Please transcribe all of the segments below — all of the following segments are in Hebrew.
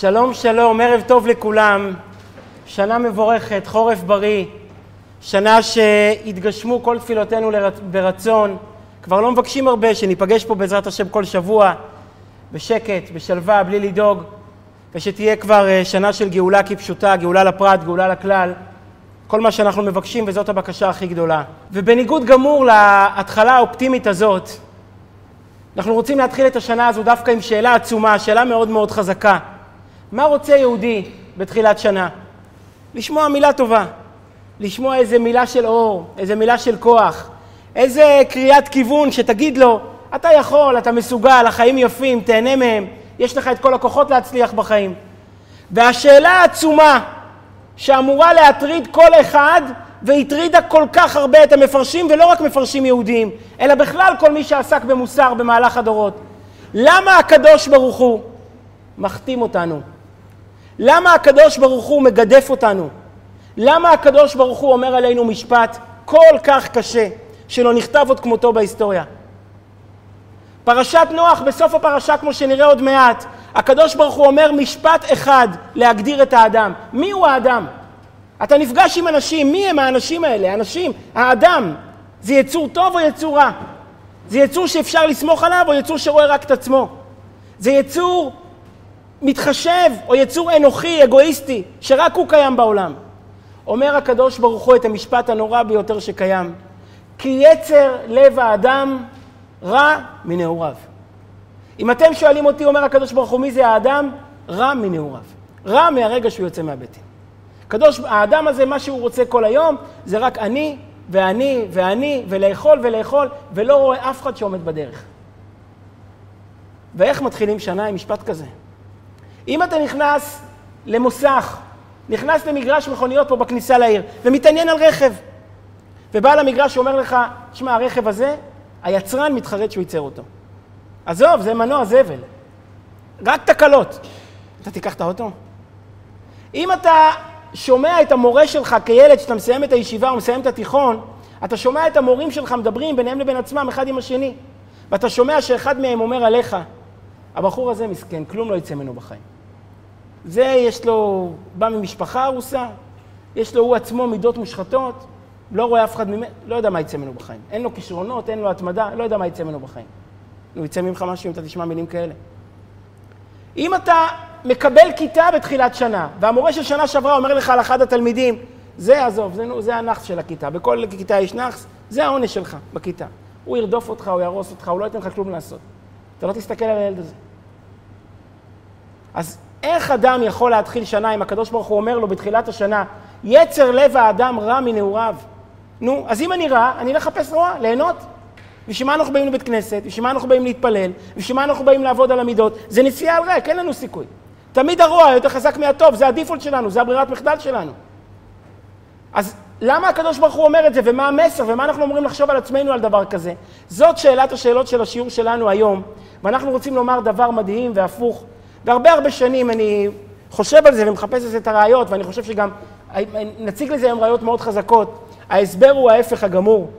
שלום שלום, ערב טוב לכולם, שנה מבורכת, חורף בריא, שנה שהתגשמו כל תפילותינו ברצון, כבר לא מבקשים הרבה, שניפגש פה בעזרת השם כל שבוע, בשקט, בשלווה, בלי לדאוג, ושתהיה כבר אה, שנה של גאולה כפשוטה, גאולה לפרט, גאולה לכלל, כל מה שאנחנו מבקשים וזאת הבקשה הכי גדולה. ובניגוד גמור להתחלה האופטימית הזאת, אנחנו רוצים להתחיל את השנה הזו דווקא עם שאלה עצומה, שאלה מאוד מאוד חזקה. מה רוצה יהודי בתחילת שנה? לשמוע מילה טובה, לשמוע איזה מילה של אור, איזה מילה של כוח, איזה קריאת כיוון שתגיד לו, אתה יכול, אתה מסוגל, החיים יפים, תהנה מהם, יש לך את כל הכוחות להצליח בחיים. והשאלה העצומה שאמורה להטריד כל אחד, והטרידה כל כך הרבה את המפרשים, ולא רק מפרשים יהודיים, אלא בכלל כל מי שעסק במוסר במהלך הדורות. למה הקדוש ברוך הוא מחתים אותנו? למה הקדוש ברוך הוא מגדף אותנו? למה הקדוש ברוך הוא אומר עלינו משפט כל כך קשה, שלא נכתב עוד כמותו בהיסטוריה? פרשת נוח, בסוף הפרשה, כמו שנראה עוד מעט, הקדוש ברוך הוא אומר משפט אחד להגדיר את האדם. מי הוא האדם? אתה נפגש עם אנשים, מי הם האנשים האלה? אנשים, האדם, זה יצור טוב או יצור רע? זה יצור שאפשר לסמוך עליו או יצור שרואה רק את עצמו? זה יצור מתחשב או יצור אנוכי, אגואיסטי, שרק הוא קיים בעולם. אומר הקדוש ברוך הוא את המשפט הנורא ביותר שקיים, כי יצר לב האדם רע מנעוריו. אם אתם שואלים אותי, אומר הקדוש ברוך הוא, מי זה האדם? רע מנעוריו. רע מהרגע שהוא יוצא מהביתים. קדוש, האדם הזה, מה שהוא רוצה כל היום, זה רק אני ואני ואני, ולאכול ולאכול, ולא רואה אף אחד שעומד בדרך. ואיך מתחילים שנה עם משפט כזה? אם אתה נכנס למוסך, נכנס למגרש מכוניות פה בכניסה לעיר, ומתעניין על רכב, ובעל המגרש אומר לך, שמע, הרכב הזה, היצרן מתחרט שהוא ייצר אותו. עזוב, זה מנוע זבל. רק תקלות. אתה תיקח את האוטו? אם אתה שומע את המורה שלך כילד, שאתה מסיים את הישיבה או מסיים את התיכון, אתה שומע את המורים שלך מדברים ביניהם לבין עצמם, אחד עם השני. ואתה שומע שאחד מהם אומר עליך, הבחור הזה מסכן, כלום לא יצא ממנו בחיים. זה, יש לו, בא ממשפחה הרוסה, יש לו הוא עצמו מידות מושחתות, לא רואה אף אחד ממנו, לא יודע מה יצא ממנו בחיים. אין לו כישרונות, אין לו התמדה, לא יודע מה יצא ממנו בחיים. נו, יצא ממך משהו אם אתה תשמע מילים כאלה. אם אתה מקבל כיתה בתחילת שנה, והמורה של שנה שעברה אומר לך על אחד התלמידים, זה, עזוב, זה, זה הנאחס של הכיתה, בכל כיתה יש נאחס, זה העונש שלך בכיתה. הוא ירדוף אותך, הוא יהרוס אותך, הוא לא ייתן לך כלום לעשות. אתה לא תסתכל על הילד הזה. אז איך אדם יכול להתחיל שנה אם הקדוש ברוך הוא אומר לו בתחילת השנה, יצר לב האדם רע מנעוריו? נו, אז אם אני רע, אני לחפש רוע, ליהנות. בשביל מה אנחנו באים לבית כנסת? בשביל מה אנחנו באים להתפלל? בשביל מה אנחנו באים לעבוד על המידות? זה נסיעה על ריק, אין לנו סיכוי. תמיד הרוע יותר חזק מהטוב, זה הדיפולט שלנו, זה הברירת מחדל שלנו. אז למה הקדוש ברוך הוא אומר את זה, ומה המסר, ומה אנחנו אמורים לחשוב על עצמנו על דבר כזה? זאת שאלת השאלות של השיעור שלנו היום, ואנחנו רוצים לומר דבר מדהים והפוך. והרבה הרבה שנים אני חושב על זה ומחפש לזה את הראיות, ואני חושב שגם נציג לזה היום ראיות מאוד חזקות. ההסבר הוא ההפך הגמור.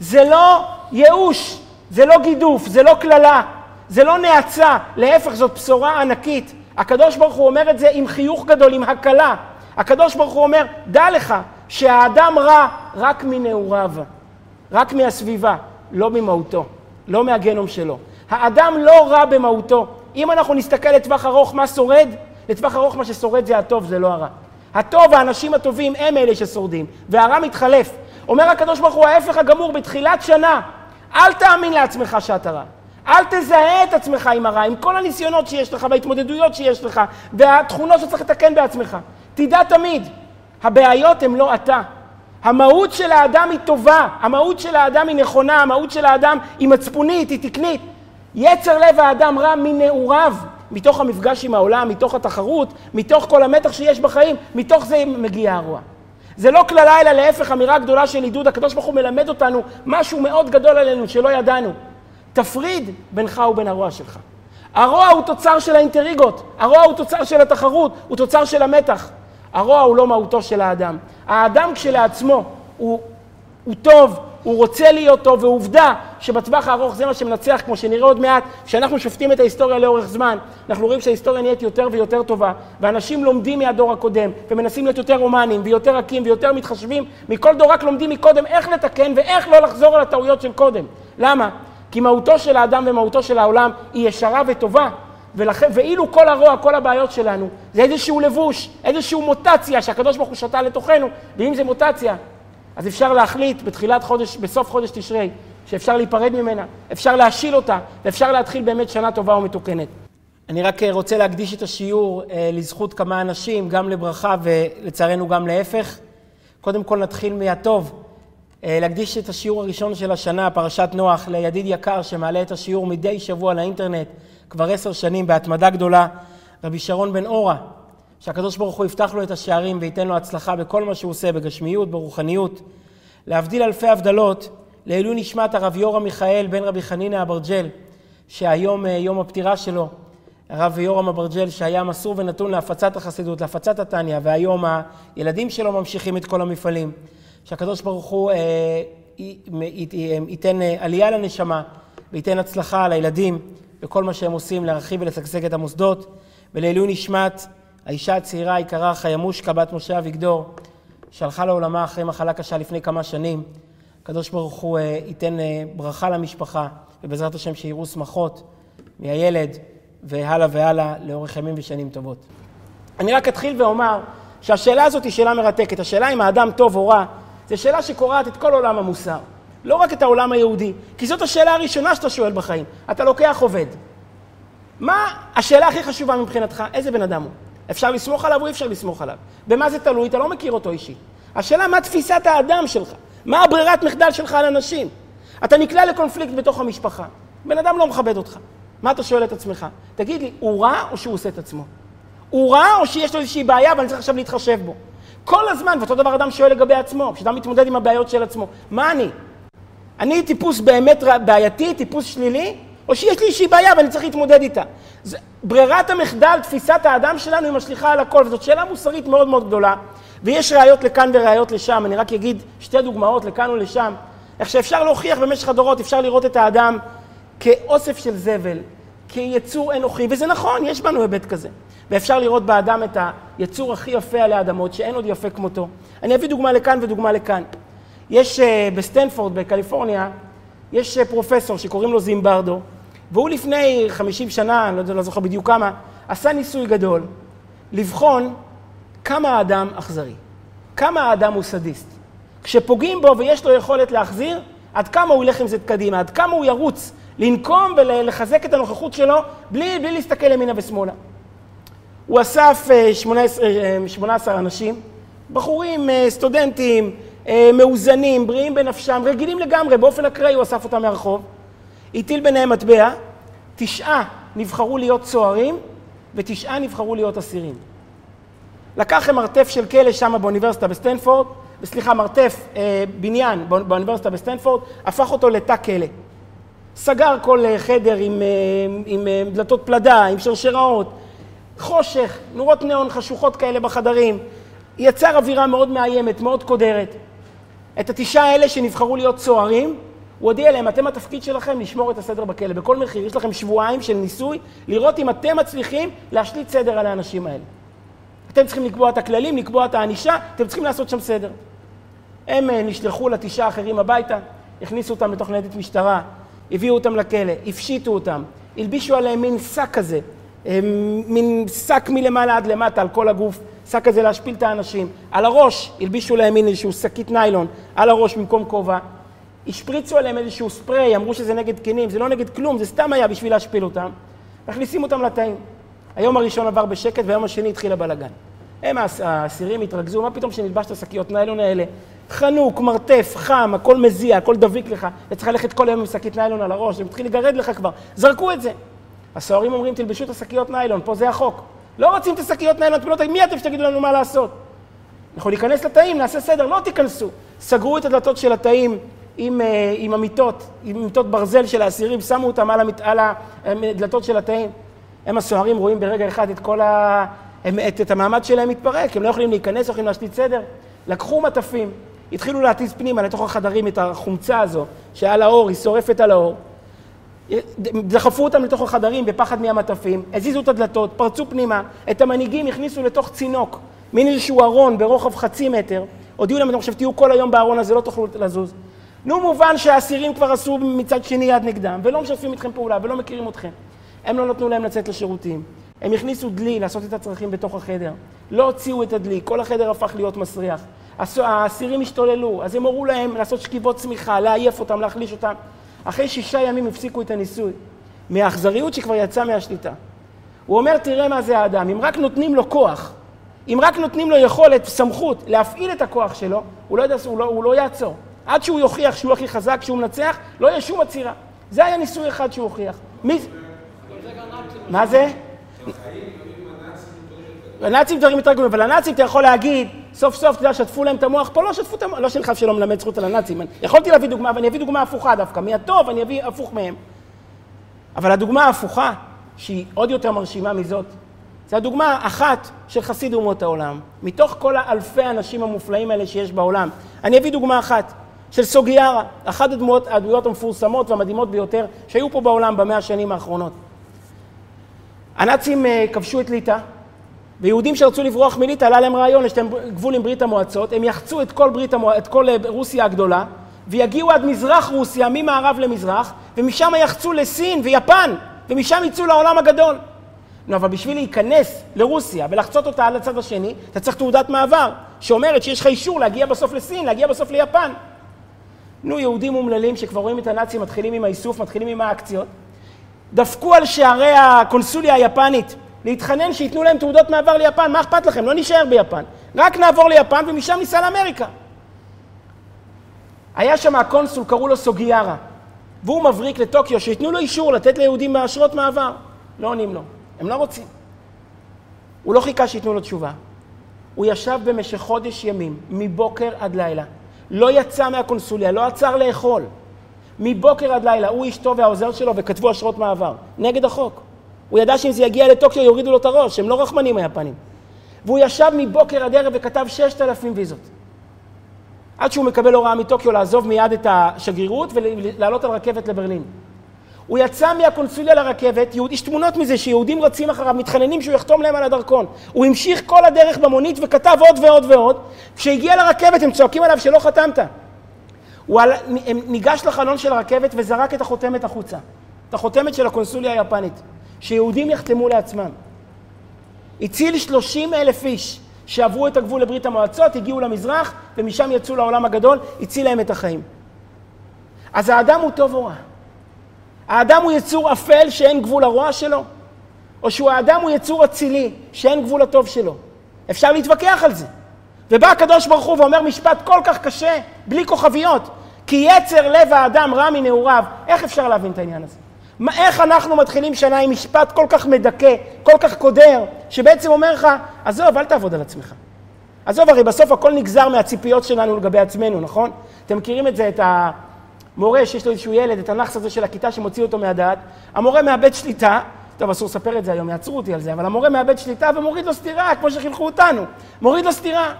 זה לא ייאוש, זה לא גידוף, זה לא קללה, זה לא נאצה, להפך, זאת בשורה ענקית. הקדוש ברוך הוא אומר את זה עם חיוך גדול, עם הקלה. הקדוש ברוך הוא אומר, דע לך שהאדם רע רק מנעוריו, רק מהסביבה, לא ממהותו, לא מהגנום שלו. האדם לא רע במהותו. אם אנחנו נסתכל לטווח ארוך מה שורד, לטווח ארוך מה ששורד זה הטוב, זה לא הרע. הטוב, האנשים הטובים הם אלה ששורדים, והרע מתחלף. אומר הקדוש ברוך הוא ההפך הגמור בתחילת שנה, אל תאמין לעצמך שאתה רע. אל תזהה את עצמך עם הרע, עם כל הניסיונות שיש לך וההתמודדויות שיש לך והתכונות שצריך לתקן בעצמך. תדע תמיד, הבעיות הן לא אתה. המהות של האדם היא טובה, המהות של האדם היא נכונה, המהות של האדם היא מצפונית, היא תקנית. יצר לב האדם רע מנעוריו, מתוך המפגש עם העולם, מתוך התחרות, מתוך כל המתח שיש בחיים, מתוך זה מגיע הרוע. זה לא קללה אלא להפך אמירה גדולה של עידוד, הקדוש ברוך הוא מלמד אותנו משהו מאוד גדול עלינו שלא ידענו. תפריד בינך ובין הרוע שלך. הרוע הוא תוצר של האינטריגות, הרוע הוא תוצר של התחרות, הוא תוצר של המתח. הרוע הוא לא מהותו של האדם. האדם כשלעצמו הוא, הוא טוב, הוא רוצה להיות טוב, ועובדה שבטווח הארוך זה מה שמנצח, כמו שנראה עוד מעט, כשאנחנו שופטים את ההיסטוריה לאורך זמן, אנחנו רואים שההיסטוריה נהיית יותר ויותר טובה, ואנשים לומדים מהדור הקודם, ומנסים להיות יותר הומניים, ויותר רכים, ויותר מתחשבים, מכל דור רק לומדים מקודם איך לתקן ואיך לא לחזור על הטעויות של קודם. למה? כי מהותו של האדם ומהותו של העולם היא ישרה וטובה, ולכן, ואילו כל הרוע, כל הבעיות שלנו, זה איזשהו לבוש, איזשהו מוטציה שהקדוש ברוך הוא שתה לתוכנו, ואם זה מוטציה, אז אפשר להחליט בתחילת חודש, בסוף חודש תשרי, שאפשר להיפרד ממנה, אפשר להשיל אותה, ואפשר להתחיל באמת שנה טובה ומתוקנת. אני רק אה, רוצה להקדיש את השיעור אה, לזכות כמה אנשים, גם לברכה ולצערנו גם להפך. קודם כל נתחיל מהטוב. אה, להקדיש את השיעור הראשון של השנה, פרשת נוח, לידיד יקר שמעלה את השיעור מדי שבוע לאינטרנט כבר עשר שנים בהתמדה גדולה, רבי שרון בן אורה, שהקדוש ברוך הוא יפתח לו את השערים וייתן לו הצלחה בכל מה שהוא עושה, בגשמיות, ברוחניות. להבדיל אלפי הבדלות, לעילוי נשמת הרב יורם מיכאל בן רבי חנינא אברג'ל, שהיום אה, יום הפטירה שלו, הרב יורם אברג'ל שהיה מסור ונתון להפצת החסידות, להפצת התניא, והיום הילדים שלו ממשיכים את כל המפעלים. שהקדוש ברוך הוא אה, ייתן אה, עלייה לנשמה וייתן הצלחה לילדים בכל מה שהם עושים להרחיב ולשגשג את המוסדות. ולעילוי נשמת האישה הצעירה היקרה חיימושקה בת משה אביגדור, שהלכה לעולמה אחרי מחלה קשה לפני כמה שנים. הקדוש ברוך הוא אה, ייתן ברכה למשפחה, ובעזרת השם שיראו שמחות מהילד והלאה והלאה לאורך ימים ושנים טובות. אני רק אתחיל ואומר שהשאלה הזאת היא שאלה מרתקת. השאלה אם האדם טוב או רע זו שאלה שקורעת את כל עולם המוסר, לא רק את העולם היהודי, כי זאת השאלה הראשונה שאתה שואל בחיים. אתה לוקח עובד. מה השאלה הכי חשובה מבחינתך? איזה בן אדם הוא? אפשר לסמוך עליו או אי אפשר לסמוך עליו? במה זה תלוי? אתה לא מכיר אותו אישית. השאלה מה תפיסת האדם שלך, מה הברירת מחדל שלך על אנשים. אתה נקלע לקונפליקט בתוך המשפחה, בן אדם לא מכבד אותך. מה אתה שואל את עצמך? תגיד לי, הוא רע או שהוא עושה את עצמו? הוא רע או שיש לו איזושהי בעיה ואני צריך עכשיו להתחשב בו? כל הזמן, ואותו דבר אדם שואל לגבי עצמו, כשאדם מתמודד עם הבעיות של עצמו, מה אני? אני טיפוס באמת בעייתי, טיפוס שלילי, או שיש לי איזושהי בעיה ואני צריך להתמודד איתה? זה, ברירת המחדל, תפיסת האדם שלנו היא משליכה על הכל, וזאת שאלה מוסרית מאוד מאוד גדולה, ויש ראיות לכאן וראיות לשם, אני רק אגיד שתי דוגמאות לכאן ולשם, איך שאפשר להוכיח במשך הדורות, אפשר לראות את האדם כאוסף של זבל, כיצור אנוכי, וזה נכון, יש בנו היבט כזה. ואפשר לראות באדם את היצור הכי יפה עלי אדמות, שאין עוד יפה כמותו. אני אביא דוגמה לכאן ודוגמה לכאן. יש אה, בסטנפורד, בקליפורניה, יש אה, פרופסור שקוראים לו זימברדו, והוא לפני 50 שנה, אני לא, לא זוכר בדיוק כמה, עשה ניסוי גדול, לבחון כמה האדם אכזרי, כמה האדם הוא סדיסט. כשפוגעים בו ויש לו יכולת להחזיר, עד כמה הוא ילך עם זה קדימה, עד כמה הוא ירוץ לנקום ולחזק את הנוכחות שלו בלי, בלי להסתכל ימינה ושמאלה. הוא אסף 18, אה, 18 אה, אנשים, בחורים, אה, סטודנטים, מאוזנים, בריאים בנפשם, רגילים לגמרי, באופן אקראי הוא אסף אותם מהרחוב, הטיל ביניהם מטבע, תשעה נבחרו להיות צוערים ותשעה נבחרו להיות אסירים. לקח מרתף של כלא שם באוניברסיטה בסטנפורד, סליחה, מרתף, אה, בניין באוניברסיטה בסטנפורד, הפך אותו לתא כלא. סגר כל חדר עם, עם, עם דלתות פלדה, עם שרשראות, חושך, נורות ניאון חשוכות כאלה בחדרים. יצר אווירה מאוד מאיימת, מאוד קודרת. את התשעה האלה שנבחרו להיות צוערים, הוא הודיע להם, אתם התפקיד שלכם לשמור את הסדר בכלא. בכל מחיר, יש לכם שבועיים של ניסוי, לראות אם אתם מצליחים להשליט סדר על האנשים האלה. אתם צריכים לקבוע את הכללים, לקבוע את הענישה, אתם צריכים לעשות שם סדר. הם אה, נשלחו לתשעה האחרים הביתה, הכניסו אותם לתוך ניידת משטרה, הביאו אותם לכלא, הפשיטו אותם, הלבישו עליהם מין שק כזה, מין שק מלמעלה עד למטה על כל הגוף, שק כזה להשפיל את האנשים. על הראש הלבישו להם מין איזשהו שקית ניילון, על הראש במקום כובע. השפריצו עליהם איזשהו ספרי, אמרו שזה נגד קינים, זה לא נגד כלום, זה סתם היה בשביל להשפיל אותם. מכניסים אותם לתאים. היום הראשון עבר בשקט והיום השני התחיל הבלאגן. הם האסירים התרכזו, מה פתאום שנלבש את השקיות ניילון האלה? חנוק, מרתף, חם, הכל מזיע, הכל דביק לך, וצריך ללכת כל היום עם שקית ניילון על הראש, זה מתחיל לגרד לך כבר. זרקו את זה. הסוהרים אומרים, תלבשו את השקיות ניילון, פה זה החוק. לא רוצים את השקיות ניילון, אתם לא מי אתם שתגידו לנו מה לעשות? אנחנו ניכנס לתאים, נעשה סדר, לא תיכנסו. סגרו את הדלתות של התאים עם, אה, עם המיטות, עם מיטות ברזל של האסירים, שמו אותם על, המת, על הדלתות של התאים. הם הסוהרים רואים ברגע אחד את כל ה... הם, את, את המעמד שלהם מתפרק, הם לא יכולים להיכנס, לא יכולים להשליט סדר. לקחו מטפים, התחילו להטיס פנימה לתוך החדרים את החומצה הזו שעל האור, היא שורפת על האור. דחפו אותם לתוך החדרים בפחד מהמטפים, הזיזו את הדלתות, פרצו פנימה, את המנהיגים הכניסו לתוך צינוק, מין איזשהו ארון ברוחב חצי מטר, הודיעו להם, אתם עכשיו תהיו כל היום בארון הזה, לא תוכלו לזוז. נו, מובן שהאסירים כבר עשו מצד שני יד נגדם, ולא משתפים איתכם פעולה, ולא מכירים אתכם. הם לא נתנו להם לצאת לשירותים. הם הכניסו דלי לעשות את הצרכים בתוך החדר. לא הוציאו את הדלי, כל החדר הפך להיות מסריח. האסירים השתוללו, אז הם הורו להם לעשות שכיבות צמיחה, לעייף אותם, להחליש אותם. אחרי שישה ימים הפסיקו את הניסוי, מהאכזריות שכבר יצאה מהשליטה. הוא אומר, תראה מה זה האדם, אם רק נותנים לו כוח, אם רק נותנים לו יכולת, סמכות, להפעיל את הכוח שלו, הוא לא, יודע, הוא לא, הוא לא יעצור. עד שהוא יוכיח שהוא הכי חזק, שהוא מנצח, לא יהיה שום עצירה. זה היה ניסוי אחד שהוא הוכיח. מי... מה זה? הנאצים דברים יותר גדולים, אבל הנאצים אתה יכול להגיד, סוף סוף, אתה יודע, שטפו להם את המוח, פה לא שטפו את המוח, לא שנלחץ שלא מלמד זכות על הנאצים. יכולתי להביא דוגמה, ואני אביא דוגמה הפוכה דווקא. מהטוב אני אביא הפוך מהם. אבל הדוגמה ההפוכה, שהיא עוד יותר מרשימה מזאת, זו הדוגמה אחת של חסיד אומות העולם. מתוך כל האלפי האנשים המופלאים האלה שיש בעולם. אני אביא דוגמה אחת, של סוגיירה, אחת הדמויות, הדמויות המפורסמות והמדהימות ביותר שהיו פה בעולם במאה השנים האחרונות. הנאצים אה, כבשו את ליטא, ויהודים שרצו לברוח מליטא, עלה להם רעיון, יש להם גבול עם ברית המועצות, הם יחצו את כל, ברית המוע... את כל אה, רוסיה הגדולה, ויגיעו עד מזרח רוסיה, ממערב למזרח, ומשם יחצו לסין ויפן, ומשם יצאו לעולם הגדול. נו, אבל בשביל להיכנס לרוסיה ולחצות אותה על הצד השני, אתה צריך תעודת מעבר, שאומרת שיש לך אישור להגיע בסוף לסין, להגיע בסוף ליפן. נו, יהודים אומללים שכבר רואים את הנאצים מתחילים עם האיסוף, מתחילים עם האקציות, דפקו על שערי הקונסוליה היפנית להתחנן שייתנו להם תעודות מעבר ליפן, מה אכפת לכם? לא נישאר ביפן. רק נעבור ליפן ומשם ניסע לאמריקה. היה שם הקונסול, קראו לו סוגיהארה, והוא מבריק לטוקיו, שייתנו לו אישור לתת ליהודים אשרות מעבר. לא עונים לו, הם לא רוצים. הוא לא חיכה שייתנו לו תשובה. הוא ישב במשך חודש ימים, מבוקר עד לילה. לא יצא מהקונסוליה, לא עצר לאכול. מבוקר עד לילה, הוא, אשתו והעוזר שלו, וכתבו אשרות מעבר. נגד החוק. הוא ידע שאם זה יגיע לטוקיו יורידו לו את הראש, הם לא רחמנים היפנים. והוא ישב מבוקר עד ערב וכתב ששת אלפים ויזות. עד שהוא מקבל הוראה מטוקיו לעזוב מיד את השגרירות ולעלות על רכבת לברלין. הוא יצא מהקונסוליה לרכבת, יהוד, יש תמונות מזה שיהודים רצים אחריו, מתחננים שהוא יחתום להם על הדרכון. הוא המשיך כל הדרך במונית וכתב עוד ועוד ועוד. כשהגיע לרכבת הם צועקים עליו שלא חתמת. הוא על... ניגש לחלון של הרכבת וזרק את החותמת החוצה. את החותמת של הקונסוליה היפנית. שיהודים יחתמו לעצמם. הציל 30 אלף איש שעברו את הגבול לברית המועצות, הגיעו למזרח, ומשם יצאו לעולם הגדול, הציל להם את החיים. אז האדם הוא טוב או רע? האדם הוא יצור אפל שאין גבול לרוע שלו? או שהוא האדם הוא יצור אצילי שאין גבול לטוב שלו? אפשר להתווכח על זה. ובא הקדוש ברוך הוא ואומר משפט כל כך קשה, בלי כוכביות, כי יצר לב האדם רע מנעוריו, איך אפשר להבין את העניין הזה? מה, איך אנחנו מתחילים שנה עם משפט כל כך מדכא, כל כך קודר, שבעצם אומר לך, עזוב, אל תעבוד על עצמך. עזוב, הרי בסוף הכל נגזר מהציפיות שלנו לגבי עצמנו, נכון? אתם מכירים את זה, את המורה שיש לו איזשהו ילד, את הנאחס הזה של הכיתה שמוציא אותו מהדעת, המורה מאבד שליטה, טוב, אסור לספר את זה היום, יעצרו אותי על זה, אבל המורה מאבד שליטה ומוריד לו סטירה, כמו שחינכו אותנו, מוריד לו סטירה.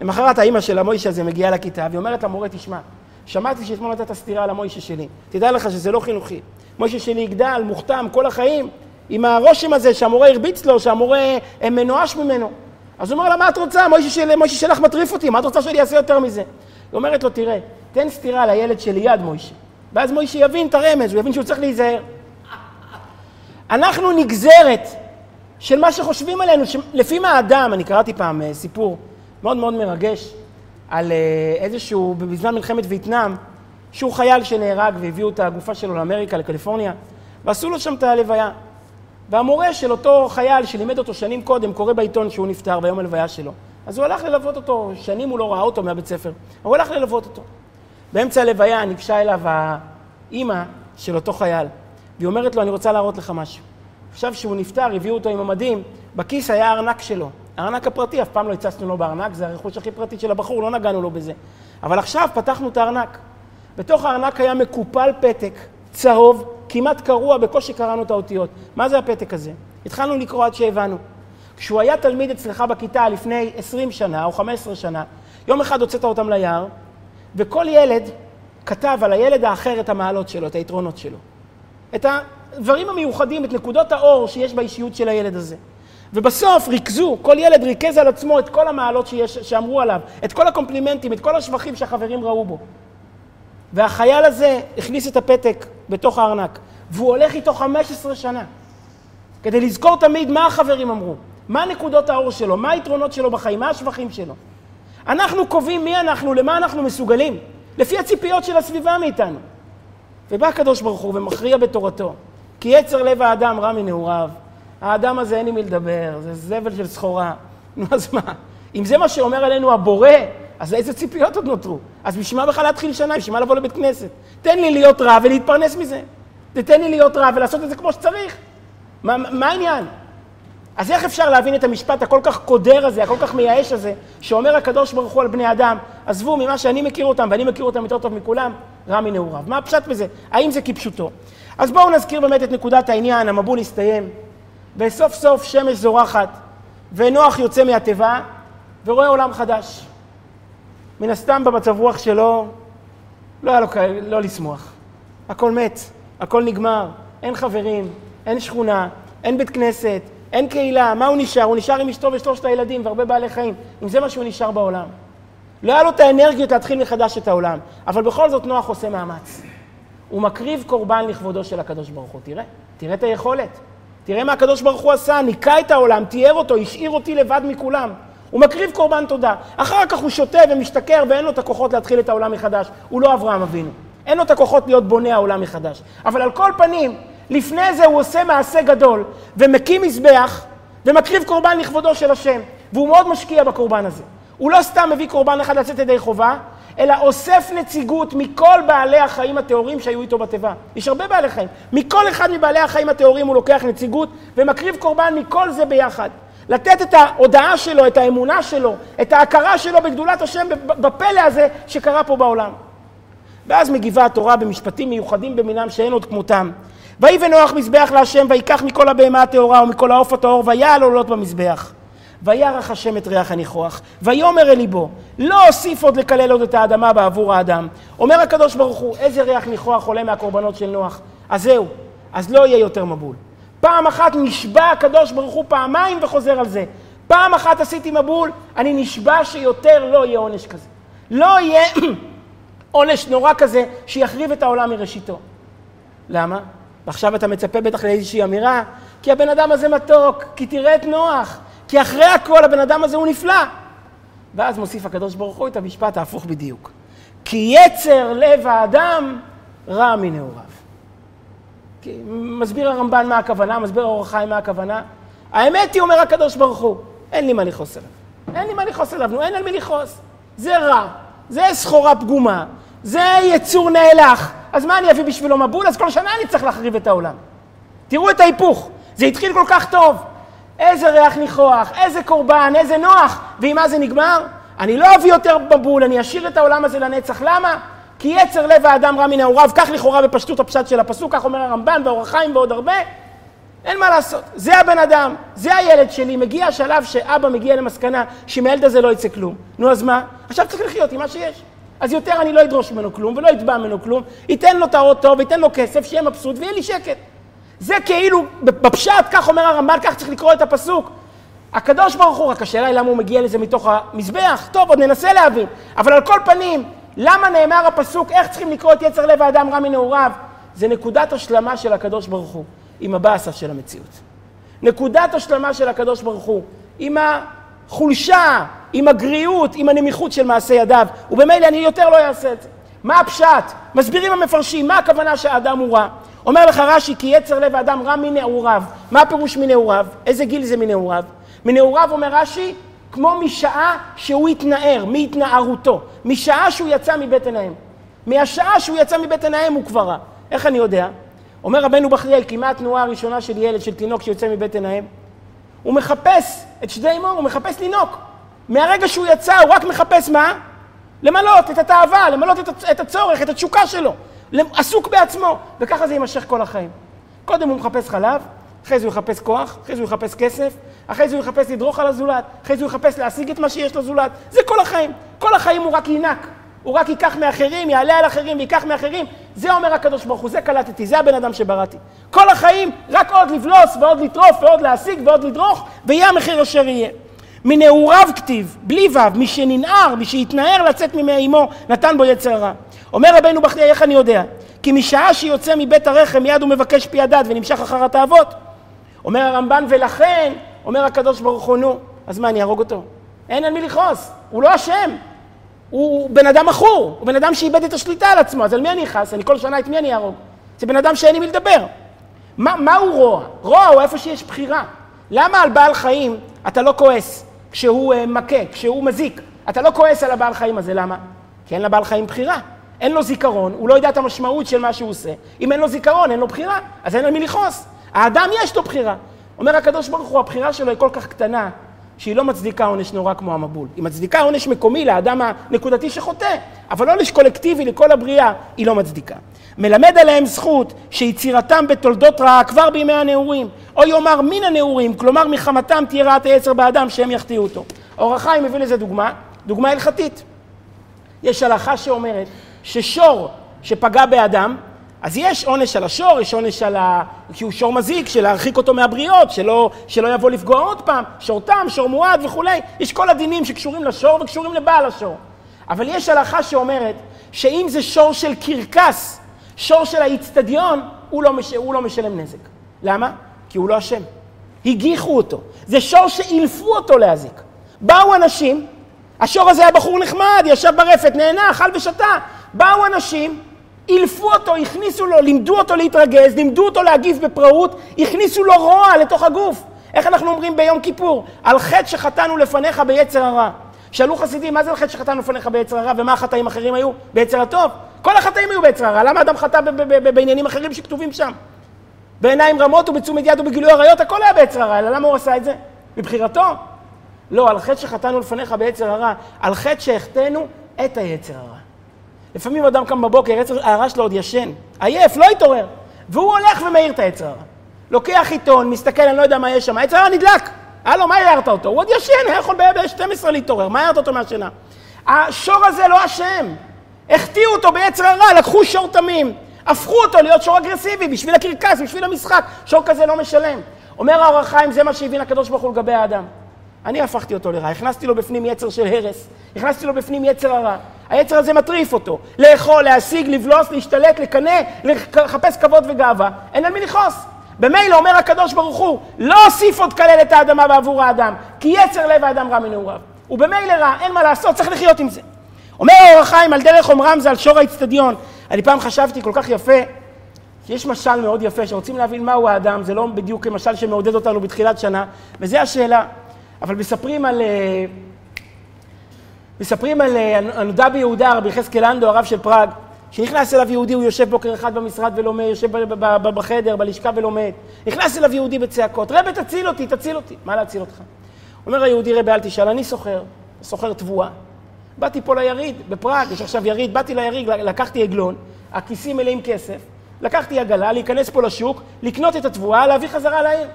למחרת האימא של המוישה הזה מגיעה לכיתה, והיא אומרת למורה, תשמע, שמעתי שאתמול נתת סטירה למוישה שלי, תדע לך שזה לא חינוכי. מוישה שלי יגדל, מוכתם, כל החיים, עם הרושם הזה שהמורה הרביץ לו, שהמורה אה, מנואש ממנו. אז הוא אומר לה, מה את רוצה? מוישה שלך מטריף אותי, מה את רוצה שאני אעשה יותר מזה? היא אומרת לו, תראה, תן סטירה לילד שליד מוישה. ואז מוישה יבין את הרמז, הוא יבין שהוא צריך להיזהר. אנחנו נגזרת של מה שחושבים עלינו, לפי מה האדם, אני קראתי פעם אה, סיפור מאוד מאוד מרגש על אה, איזשהו, בזמן מלחמת וייטנאם, שהוא חייל שנהרג והביאו את הגופה שלו לאמריקה, לקליפורניה, ועשו לו שם את הלוויה. והמורה של אותו חייל שלימד אותו שנים קודם, קורא בעיתון שהוא נפטר ביום הלוויה שלו. אז הוא הלך ללוות אותו, שנים הוא לא ראה אותו מהבית ספר, הוא הלך ללוות אותו. באמצע הלוויה ניגשה אליו האימא של אותו חייל, והיא אומרת לו, אני רוצה להראות לך משהו. עכשיו שהוא נפטר, הביאו אותו עם המדים, בכיס היה הארנק שלו. הארנק הפרטי, אף פעם לא הצצנו לו בארנק, זה הרכוש הכי פרטי של הבחור, לא נגענו לו בזה. אבל עכשיו פתחנו את הארנק. בתוך הארנק היה מקופל פתק צהוב, כמעט קרוע, בקושי קראנו את האותיות. מה זה הפתק הזה? התחלנו לקרוא עד שהבנו. כשהוא היה תלמיד אצלך בכיתה לפני 20 שנה או 15 שנה, יום אחד הוצאת אותם ליער, וכל ילד כתב על הילד האחר את המעלות שלו, את היתרונות שלו. את הדברים המיוחדים, את נקודות האור שיש באישיות של הילד הזה. ובסוף ריכזו, כל ילד ריכז על עצמו את כל המעלות שיש, שאמרו עליו, את כל הקומפלימנטים, את כל השבחים שהחברים ראו בו. והחייל הזה הכניס את הפתק בתוך הארנק, והוא הולך איתו 15 שנה, כדי לזכור תמיד מה החברים אמרו, מה נקודות האור שלו, מה היתרונות שלו בחיים, מה השבחים שלו. אנחנו קובעים מי אנחנו, למה אנחנו מסוגלים, לפי הציפיות של הסביבה מאיתנו. ובא הקדוש ברוך הוא ומכריע בתורתו, כי יצר לב האדם רע מנעוריו. האדם הזה אין עם מי לדבר, זה זבל של סחורה. נו, אז מה? אם זה מה שאומר עלינו הבורא, אז איזה ציפיות עוד נותרו? אז בשביל מה בכלל להתחיל שנה? בשביל מה לבוא לבית כנסת? תן לי להיות רע ולהתפרנס מזה. תן לי להיות רע ולעשות את זה כמו שצריך. מה, מה העניין? אז איך אפשר להבין את המשפט הכל כך קודר הזה, הכל כך מייאש הזה, שאומר הקדוש ברוך הוא על בני אדם, עזבו ממה שאני מכיר אותם, ואני מכיר אותם יותר טוב מכולם, רע מנעוריו. מה הפשט בזה? האם זה כפשוטו? אז בואו נזכיר באמת את נקודת העניין, המבול הסתיים, וסוף סוף שמש זורחת, ונוח יוצא מהתיבה, ורואה עולם חדש. מן הסתם במצב רוח שלו, לא היה לו לא לשמוח. הכל מת, הכל נגמר, אין חברים, אין שכונה, אין בית כנסת, אין קהילה, מה הוא נשאר? הוא נשאר עם אשתו ושלושת הילדים והרבה בעלי חיים. אם זה מה שהוא נשאר בעולם. לא היה לו את האנרגיות להתחיל מחדש את העולם, אבל בכל זאת נוח עושה מאמץ. הוא מקריב קורבן לכבודו של הקדוש ברוך הוא. תראה, תראה את היכולת. תראה מה הקדוש ברוך הוא עשה, ניקה את העולם, תיאר אותו, השאיר אותי לבד מכולם. הוא מקריב קורבן תודה. אחר כך הוא שותה ומשתכר ואין לו את הכוחות להתחיל את העולם מחדש. הוא לא אברהם אבינו. אין לו את הכוחות להיות בונה העולם מחדש. אבל על כל פנים, לפני זה הוא עושה מעשה גדול, ומקים מזבח, ומקריב קורבן לכבודו של השם, והוא מאוד משקיע בקורבן הזה. הוא לא סתם מביא קורבן אחד לצאת ידי חובה, אלא אוסף נציגות מכל בעלי החיים הטהורים שהיו איתו בתיבה. יש הרבה בעלי חיים. מכל אחד מבעלי החיים הטהורים הוא לוקח נציגות ומקריב קורבן מכל זה ביחד. לתת את ההודעה שלו, את האמונה שלו, את ההכרה שלו בגדולת השם בפלא הזה שקרה פה בעולם. ואז מגיבה התורה במשפטים מיוחדים במינם שאין עוד כמותם. ויהי ונוח מזבח להשם, ויקח מכל הבהמה הטהורה ומכל העוף הטהור, ויעל עולות במזבח. וירח השם את ריח הניחוח, ויאמר אל ליבו, לא אוסיף עוד לקלל עוד את האדמה בעבור האדם. אומר הקדוש ברוך הוא, איזה ריח ניחוח עולה מהקורבנות של נוח? אז זהו, אז לא יהיה יותר מבול. פעם אחת נשבע הקדוש ברוך הוא פעמיים וחוזר על זה. פעם אחת עשיתי מבול, אני נשבע שיותר לא יהיה עונש כזה. לא יהיה עונש נורא כזה שיחריב את העולם מראשיתו. למה? ועכשיו אתה מצפה בטח לאיזושהי אמירה, כי הבן אדם הזה מתוק, כי תראה את נוח, כי אחרי הכל הבן אדם הזה הוא נפלא. ואז מוסיף הקדוש ברוך הוא את המשפט ההפוך בדיוק. כי יצר לב האדם רע מנעוריו. מסביר הרמב"ן מה הכוונה, מסביר אור החיים מה הכוונה. האמת היא, אומר הקדוש ברוך הוא, אין לי מה לכעוס עליו. אין לי מה לכעוס עליו, נו, אין על מי לכעוס. זה רע, זה סחורה פגומה, זה יצור נאלח. אז מה אני אביא בשבילו מבול? אז כל שנה אני צריך להחריב את העולם. תראו את ההיפוך, זה התחיל כל כך טוב. איזה ריח ניחוח, איזה קורבן, איזה נוח. ועם מה זה נגמר? אני לא אביא יותר מבול, אני אשאיר את העולם הזה לנצח. למה? כי יצר לב האדם רע מנעוריו, כך לכאורה בפשטות הפשט של הפסוק, כך אומר הרמב"ן ואור החיים ועוד הרבה. אין מה לעשות, זה הבן אדם, זה הילד שלי, מגיע השלב שאבא מגיע למסקנה שמהילד הזה לא יצא כלום. נו אז מה? עכשיו צריך לחיות עם מה שיש. אז יותר אני לא אדרוש ממנו כלום ולא אתבע ממנו כלום, ייתן לו את האוטו וייתן לו כסף, שיהיה מבסוט ויהיה לי שקט. זה כאילו, בפשט, כך אומר הרמב"ן, כך צריך לקרוא את הפסוק. הקדוש ברוך הוא, רק השאלה היא למה הוא מגיע לזה מתוך המזבח. טוב, עוד ננסה להבין. אבל על כל פנים, למה נאמר הפסוק, איך צריכים לקרוא את יצר לב האדם רע מנעוריו? זה נקודת השלמה של הקדוש ברוך הוא עם הבאסה של המציאות. נקודת השלמה של הקדוש ברוך הוא עם החולשה, עם הגריעות, עם הנמיכות של מעשה ידיו, ובמילא אני יותר לא אעשה את זה. מה הפשט? מסבירים המפרשים, מה הכוונה שהאדם הוא רע? אומר לך רש"י, כי יצר לב האדם רע מנעוריו. מה הפירוש מנעוריו? איזה גיל זה מנעוריו? מנעוריו, אומר רש"י, כמו משעה שהוא התנער, מהתנערותו. משעה שהוא יצא מבטן האם. מהשעה שהוא יצא מבטן האם הוא כבר רע. איך אני יודע? אומר רבנו בחיי, כי מה התנועה הראשונה של ילד, של תינוק שיוצא מבטן האם? הוא מחפש את שדי אמו, הוא מחפש לינוק. מהרגע שהוא יצא, הוא רק מחפש מה? למלות את התאווה, למלות את הצורך, את התשוקה שלו. עסוק בעצמו, וככה זה יימשך כל החיים. קודם הוא מחפש חלב, אחרי זה הוא יחפש כוח, אחרי זה הוא יחפש כסף, אחרי זה הוא יחפש לדרוך על הזולת, אחרי זה הוא יחפש להשיג את מה שיש לזולת. זה כל החיים. כל החיים הוא רק ינק. הוא רק ייקח מאחרים, יעלה על אחרים ויקח מאחרים. זה אומר הקדוש ברוך הוא, זה קלטתי, זה הבן אדם שבראתי. כל החיים רק עוד לבלוס ועוד לטרוף ועוד להשיג ועוד לדרוך, ויהיה המחיר אשר יהיה. מנעוריו כתיב, בלי ו', מי שננער, מי שהתנער לצאת ממי אמו, נתן בו יצר הרע. אומר רבנו בחניה, איך אני יודע? כי משעה שיוצא מבית הרחם מיד הוא מבקש פי הדת ונמשך אחר התאוות. אומר הרמב"ן, ולכן, אומר הקדוש ברוך הוא, נו, אז מה, אני אהרוג אותו? אין על מי לכעוס, הוא לא אשם. הוא בן אדם מכור, הוא בן אדם שאיבד את השליטה על עצמו, אז על מי אני אכעס? אני כל שנה את מי אני אהרוג? זה בן אדם שאין עם מי לדבר. מה, מהו רוע? רוע הוא איפה שיש בחירה. למה על בעל חיים אתה לא כועס כשהוא uh, מכה, כשהוא מזיק? אתה לא כועס על הבעל חיים הזה, למה? כי אין לבעל חיים בחירה. אין לו זיכרון, הוא לא יודע את המשמעות של מה שהוא עושה. אם אין לו זיכרון, אין לו בחירה, אז אין על מי לכעוס. האדם יש לו בחירה. אומר הקדוש ברוך הוא, הבחירה שלו היא כל כך קטנה, שהיא לא מצדיקה עונש נורא כמו המבול. היא מצדיקה עונש מקומי לאדם הנקודתי שחוטא, אבל עונש קולקטיבי לכל הבריאה, היא לא מצדיקה. מלמד עליהם זכות שיצירתם בתולדות רעה כבר בימי הנעורים, או יאמר מן הנעורים, כלומר מחמתם תהיה רעת היצר באדם שהם יחטיאו אותו. אור החיים מביא לזה דוגמה, דוגמה הלכתית. יש הלכה שאומרת ששור שפגע באדם, אז יש עונש על השור, יש עונש על ה... כי הוא שור מזיק, של להרחיק אותו מהבריות, שלא, שלא יבוא לפגוע עוד פעם, שור תם, שור מועד וכולי. יש כל הדינים שקשורים לשור וקשורים לבעל השור. אבל יש הלכה שאומרת שאם זה שור של קרקס, שור של האיצטדיון, הוא, לא מש... הוא לא משלם נזק. למה? כי הוא לא אשם. הגיחו אותו. זה שור שאילפו אותו להזיק. באו אנשים, השור הזה היה בחור נחמד, ישב ברפת, נהנה, אכל ושתה. באו אנשים, אילפו אותו, הכניסו לו, לימדו אותו להתרגז, לימדו אותו להגיב בפראות, הכניסו לו רוע לתוך הגוף. איך אנחנו אומרים ביום כיפור? על חטא שחטאנו לפניך ביצר הרע. שאלו חסידים, מה זה על חטא שחטאנו לפניך ביצר הרע, ומה החטאים האחרים היו? ביצר הטוב. כל החטאים היו ביצר הרע, למה אדם חטא בעניינים אחרים שכתובים שם? בעיניים רמות ובתשומת יד ובגילוי עריות, הכל היה ביצר הרע, אלא למה הוא עשה את זה? מבחירתו? לא, על חטא שחטאנו לפניך ביצר הרע, על חטא שהחטאנו את היצר הרע. לפעמים אדם קם בבוקר, יצר הרע שלו עוד ישן, עייף, לא התעורר, והוא הולך ומאיר את היצר הרע. לוקח עיתון, מסתכל, אני לא יודע מה יש שם, היצר הרע נדלק. הלו, מה הערת אותו? הוא עוד ישן, היה יכול ב-12 להתעורר, מה הערת אותו מהשינה? השור הזה לא אשם. החטיאו אותו ביצר הרע, לקחו שור תמים, הפכו אותו להיות שור אגרסיבי בשביל הקרקס, בשביל המשחק. שור כזה לא משלם. אומר האור החיים, זה מה שהבין הקדוש ברוך הוא לגבי האדם. אני הפכתי אותו לרע, הכנסתי לו בפנים יצר של הרס, הכנסתי לו בפנים יצר הרע. היצר הזה מטריף אותו. לאכול, להשיג, לבלוס, להשתלט, לקנא, לחפש כבוד וגאווה. אין על מי לכעוס. במילא אומר הקדוש ברוך הוא, לא אוסיף עוד כלל את האדמה בעבור האדם, כי יצר לב האדם רע מנעוריו. הוא במילא רע, אין מה לעשות, צריך לחיות עם זה. אומר האור החיים על דרך אומרם זה על שור האצטדיון. אני פעם חשבתי כל כך יפה, יש משל מאוד יפה, שרוצים להבין מהו האדם, זה לא בדיוק משל שמעודד אותנו בתחילת שנה, וזו השאלה. אבל מספרים על... אה, מספרים על אה, הנודע ביהודה, רבי יחזקאל לנדו, הרב של פראג, שנכנס אליו יהודי, הוא יושב בוקר אחד במשרד ולומד, יושב בחדר, בלשכה ולומד. נכנס אליו יהודי בצעקות, רבי תציל אותי, תציל אותי. מה להציל אותך? אומר היהודי, רבי אל תשאל, אני סוחר, סוחר תבואה. באתי פה ליריד, בפראג, יש עכשיו יריד, באתי ליריד, לקחתי עגלון, הכיסים מלאים כסף, לקחתי עגלה, להיכנס פה לשוק, לקנות את התבואה, להביא חזרה לעיר.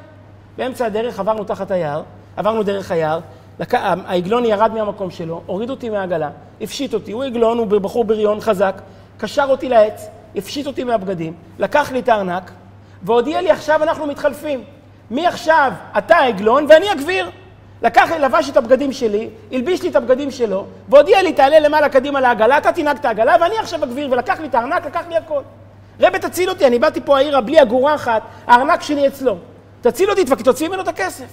באמצע הדרך עברנו תחת היער, עברנו דרך היער, העגלון ירד מהמקום שלו, הוריד אותי מהעגלה, הפשיט אותי, הוא עגלון, הוא בחור בריון חזק, קשר אותי לעץ, הפשיט אותי מהבגדים, לקח לי את הארנק, והודיע לי עכשיו אנחנו מתחלפים. מעכשיו אתה העגלון ואני הגביר. לקח, לבש את הבגדים שלי, הלביש לי את הבגדים שלו, והודיע לי, תעלה למעלה קדימה לעגלה, אתה תנהג את העגלה, ואני עכשיו הגביר, ולקח לי את הארנק, לקח לי הכל. רבי, תציל אותי, אני באתי פה העירה בלי אגורה אחת, הארנק שלי אצלו. תציל אותי, תוציא ממנו את הכסף.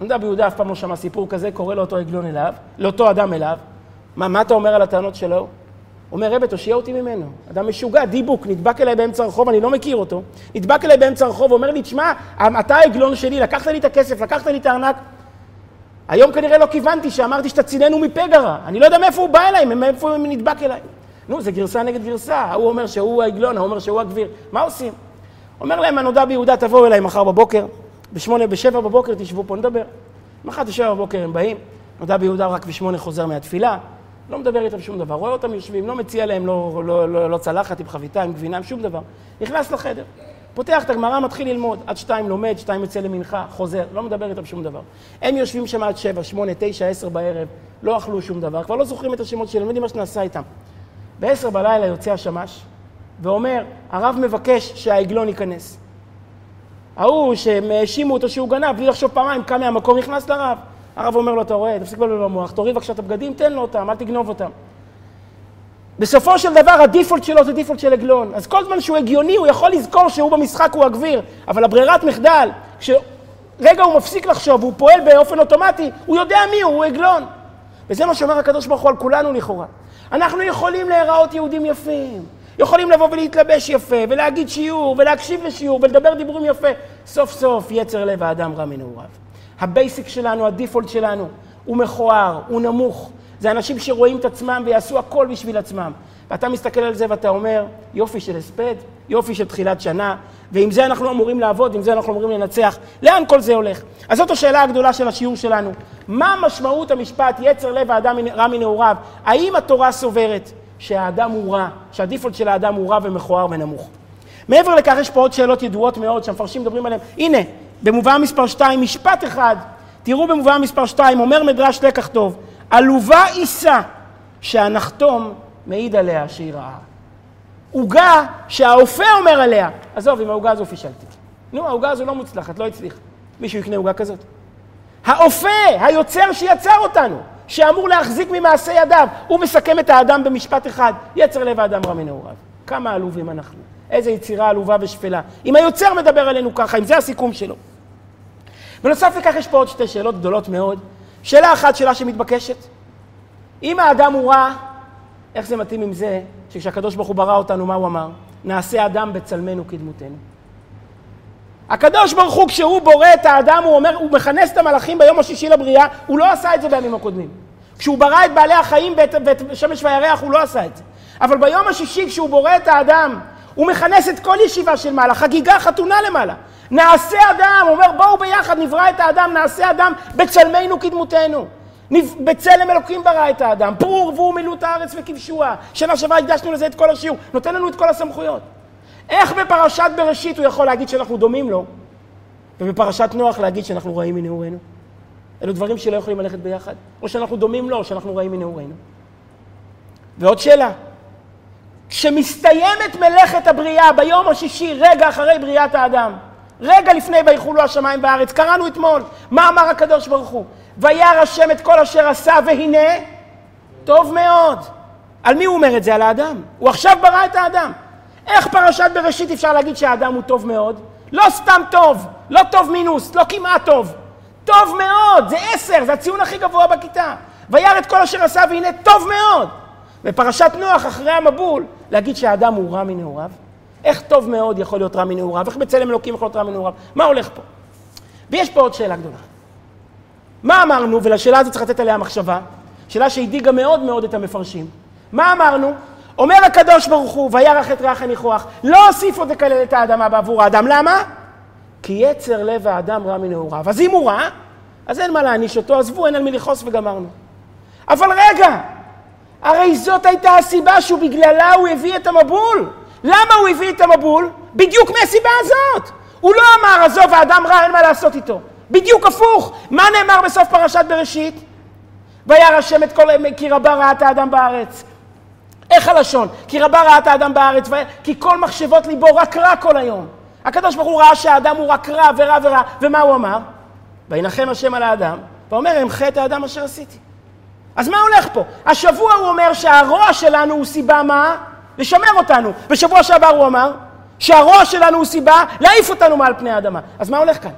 נדע ביהודה אף פעם לא שמע סיפור כזה, קורא לאותו עגלון אליו, לאותו אדם אליו. מה, מה אתה אומר על הטענות שלו? הוא אומר, רבי, תושיע אותי ממנו. אדם משוגע, דיבוק, נדבק אליי באמצע הרחוב, אני לא מכיר אותו. נדבק אליי באמצע הרחוב, אומר לי, תשמע, אתה העגלון שלי, לקחת לי את הכסף, לקחת לי את הארנק. היום כנראה לא כיוונתי שאמרתי שתצילנו מפגרה. אני לא יודע מאיפה הוא בא אליי, מאיפה הוא נדבק אליי. נו, זה גרסה נגד גרסה. הוא אומר שהוא העגלון, הוא אומר שהוא הגביר. מה עושים? אומר להם הנודע ביהודה, תבואו אליי מחר בבוקר, בשמונה, בשבע בבוקר תשבו פה, נדבר. מחר בשבע בבוקר הם באים, נודע ביהודה רק בשמונה חוזר מהתפילה, לא מדבר איתם שום דבר, רואה אותם יושבים, לא מציע להם לא, לא, לא, לא צלחת עם חביתה, עם גבינה, עם שום דבר. נכנס לחדר, פותח את הגמרא, מתחיל ללמוד, עד שתיים לומד, שתיים יוצא למנחה, חוזר, לא מדבר איתם שום דבר. הם יושבים שם עד שבע, שמונה, תשע, עשר בערב, לא אכלו שום דבר, כבר לא זוכרים את השמות שלהם, לא יודעים מה שנעשה איתם. בעשר בלילה יוצא השמש ואומר, הרב מבקש שהעגלון ייכנס. ההוא שהם האשימו אותו שהוא גנב, בלי לחשוב פעמיים, קם מהמקום, נכנס לרב. הרב אומר לו, אתה רואה, תפסיק לבלבל במוח, תוריד בבקשה את הבגדים, תן לו אותם, אל תגנוב אותם. בסופו של דבר הדיפולט שלו זה דיפולט של עגלון. אז כל זמן שהוא הגיוני, הוא יכול לזכור שהוא במשחק הוא הגביר, אבל הברירת מחדל, כשרגע הוא מפסיק לחשוב והוא פועל באופן אוטומטי, הוא יודע מי הוא, הוא עגלון. וזה מה שאומר הקדוש ברוך הוא על כולנו לכאורה. אנחנו יכולים להיראות יהודים יפים, יכולים לבוא ולהתלבש יפה, ולהגיד שיעור, ולהקשיב לשיעור, ולדבר דיבורים יפה. סוף סוף יצר לב האדם רע מנעוריו. ה basic שלנו, ה default שלנו, הוא מכוער, הוא נמוך. זה אנשים שרואים את עצמם ויעשו הכל בשביל עצמם. ואתה מסתכל על זה ואתה אומר, יופי של הספד, יופי של תחילת שנה, ועם זה אנחנו אמורים לעבוד, עם זה אנחנו אמורים לנצח. לאן כל זה הולך? אז זאת השאלה הגדולה של השיעור שלנו. מה משמעות המשפט יצר לב האדם רע מנעוריו? האם התורה סוברת שהאדם הוא רע, שהדיפולט של האדם הוא רע ומכוער ונמוך? מעבר לכך יש פה עוד שאלות ידועות מאוד שהמפרשים מדברים עליהן. הנה, במובא מספר 2, משפט אחד, תראו במובא מספר 2, אומר מדרש לקח טוב, עלובה עיסה שהנחתום מעיד עליה שהיא רעה. עוגה שהאופה אומר עליה, עזוב, עם העוגה הזו פישלתי. נו, העוגה הזו לא מוצלחת, לא הצליחה. מישהו יקנה עוגה כזאת? האופה, היוצר שיצר אותנו, שאמור להחזיק ממעשה ידיו, הוא מסכם את האדם במשפט אחד, יצר לב האדם רע מנעוריו. כמה עלובים אנחנו. איזה יצירה עלובה ושפלה. אם היוצר מדבר עלינו ככה, אם זה הסיכום שלו. בנוסף לכך יש פה עוד שתי שאלות גדולות מאוד. שאלה אחת, שאלה שמתבקשת. אם האדם הוא רע, איך זה מתאים עם זה שכשהקדוש ברוך הוא ברא אותנו, מה הוא אמר? נעשה אדם בצלמנו כדמותנו. הקדוש ברוך הוא, כשהוא בורא את האדם, הוא אומר, הוא מכנס את המלאכים ביום השישי לבריאה, הוא לא עשה את זה בימים הקודמים. כשהוא ברא את בעלי החיים ואת, ואת שמש וירח, הוא לא עשה את זה. אבל ביום השישי, כשהוא בורא את האדם, הוא מכנס את כל ישיבה של מעלה, חגיגה, חתונה למעלה. נעשה אדם, אומר בואו ביחד נברא את האדם, נעשה אדם בצלמנו כדמותנו. בצלם אלוקים ברא את האדם, פרו ורבו מילאו את הארץ וכבשוה. שנה שעברה הקדשנו לזה את כל השיעור, נותן לנו את כל הסמכויות. איך בפרשת בראשית הוא יכול להגיד שאנחנו דומים לו, ובפרשת נוח להגיד שאנחנו רעים מנעורינו? אלו דברים שלא יכולים ללכת ביחד. או שאנחנו דומים לו, או שאנחנו רעים מנעורינו. ועוד שאלה, כשמסתיימת מלאכת הבריאה ביום השישי, רגע אחרי בריאת האדם, רגע לפני ויחולו השמיים בארץ, קראנו אתמול, מה אמר הקדוש ברוך הוא? וירא השם את כל אשר עשה, והנה, טוב מאוד. על מי הוא אומר את זה? על האדם. הוא עכשיו ברא את האדם. איך פרשת בראשית אפשר להגיד שהאדם הוא טוב מאוד? לא סתם טוב, לא טוב מינוס, לא כמעט טוב. טוב מאוד, זה עשר, זה הציון הכי גבוה בכיתה. וירא את כל אשר עשה, והנה טוב מאוד. בפרשת נוח, אחרי המבול, להגיד שהאדם הוא רע מנעוריו? איך טוב מאוד יכול להיות רע מנעוריו? איך בצלם אלוקים יכול להיות רע מנעוריו? מה הולך פה? ויש פה עוד שאלה גדולה. מה אמרנו, ולשאלה הזאת צריך לתת עליה מחשבה, שאלה שהדאיגה מאוד מאוד את המפרשים. מה אמרנו? אומר הקדוש ברוך הוא, וירח את ריח הניחוח, לא אוסיף עוד לקלל את האדמה בעבור האדם. למה? כי יצר לב האדם רע מנעוריו. אז אם הוא רע, אז אין מה להעניש אותו, עזבו, אין על מי לכעוס וגמרנו. אבל רגע, הרי זאת הייתה הסיבה שהוא בגללה הוא הביא את המבול. למה הוא הביא את המבול? בדיוק מהסיבה הזאת. הוא לא אמר, עזוב, האדם רע, אין מה לעשות איתו. בדיוק הפוך. מה נאמר בסוף פרשת בראשית? וירא השם את כל... כי רבה ראה את האדם בארץ. איך הלשון? כי רבה ראה את האדם בארץ. כי כל מחשבות ליבו רק רע כל היום. הקדוש ברוך הוא ראה שהאדם הוא רק רע ורע ורע, ומה הוא אמר? וינחם השם על האדם, ואומר, אמחה את האדם אשר עשיתי. אז מה הולך פה? השבוע הוא אומר שהרוע שלנו הוא סיבה מה? לשמר אותנו. בשבוע שעבר הוא אמר שהרוע שלנו הוא סיבה להעיף אותנו מעל פני האדמה. אז מה הולך כאן?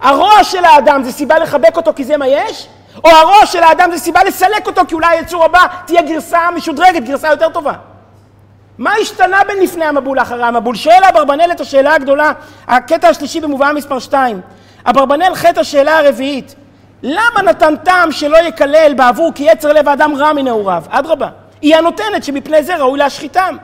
הרוע של האדם זה סיבה לחבק אותו כי זה מה יש? או הרוע של האדם זה סיבה לסלק אותו כי אולי היצור הבא תהיה גרסה משודרגת, גרסה יותר טובה? מה השתנה בין לפני המבול לאחרי המבול? שואל אברבנאל את השאלה הגדולה, הקטע השלישי במובאה מספר 2. אברבנאל חטא השאלה הרביעית, למה נתן טעם שלא יקלל בעבור כי יצר לב האדם רע מנעוריו? אדרבה, היא הנותנת שמפני זה ראוי להשחיתם.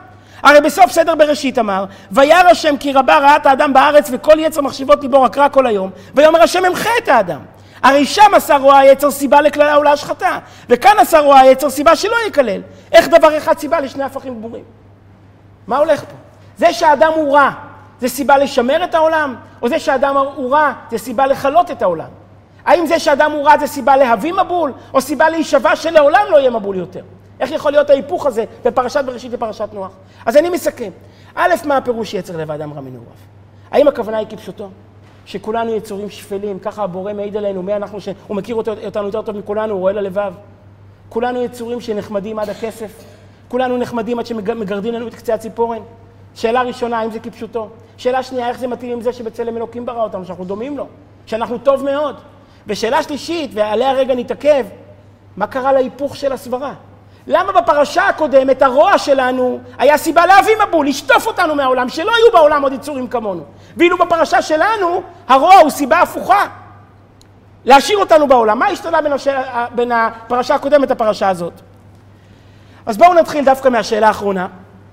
הרי בסוף סדר בראשית אמר, וירא השם כי רבה רעת האדם בארץ וכל יצר מחשיבות ליבו רק רע כל היום, ויאמר השם אמחה את האדם. הרי שם עשה רוע היצר סיבה לקללה ולהשחתה, וכאן עשה רוע היצר סיבה שלא יקלל. איך דבר אחד סיבה לשני הפכים גמורים? מה הולך פה? זה שהאדם הוא רע, זה סיבה לשמר את העולם? או זה שהאדם הוא רע, זה סיבה לכלות את העולם? האם זה שאדם הוא רע זה סיבה להביא מבול, או סיבה להישבע שלעולם לא יהיה מבול יותר? איך יכול להיות ההיפוך הזה בפרשת בראשית ופרשת נוח? אז אני מסכם. א', מה הפירוש יצר לב האדם רע מנעוריו? האם הכוונה היא כפשוטו? שכולנו יצורים שפלים, ככה הבורא מעיד עלינו, מי אנחנו, שהוא מכיר אותנו יותר טוב מכולנו, הוא רואה ללבב. כולנו יצורים שנחמדים עד הכסף, כולנו נחמדים עד שמגרדים לנו את קצה הציפורן. שאלה ראשונה, האם זה כפשוטו? שאלה שנייה, איך זה מתאים עם זה שבצלם אלוקים ברא אותנו, שאנחנו דומים לו, שאנחנו טוב מאוד? ושאלה שלישית, ועליה רגע נתעכב, מה קרה להיפוך של הסברה? למה בפרשה הקודמת הרוע שלנו היה סיבה להביא מבול, לשטוף אותנו מהעולם, שלא היו בעולם עוד יצורים כמונו. ואילו בפרשה שלנו הרוע הוא סיבה הפוכה, להשאיר אותנו בעולם. מה השתנה בין, השאל, בין הפרשה הקודמת לפרשה הזאת? אז בואו נתחיל דווקא מהשאלה האחרונה.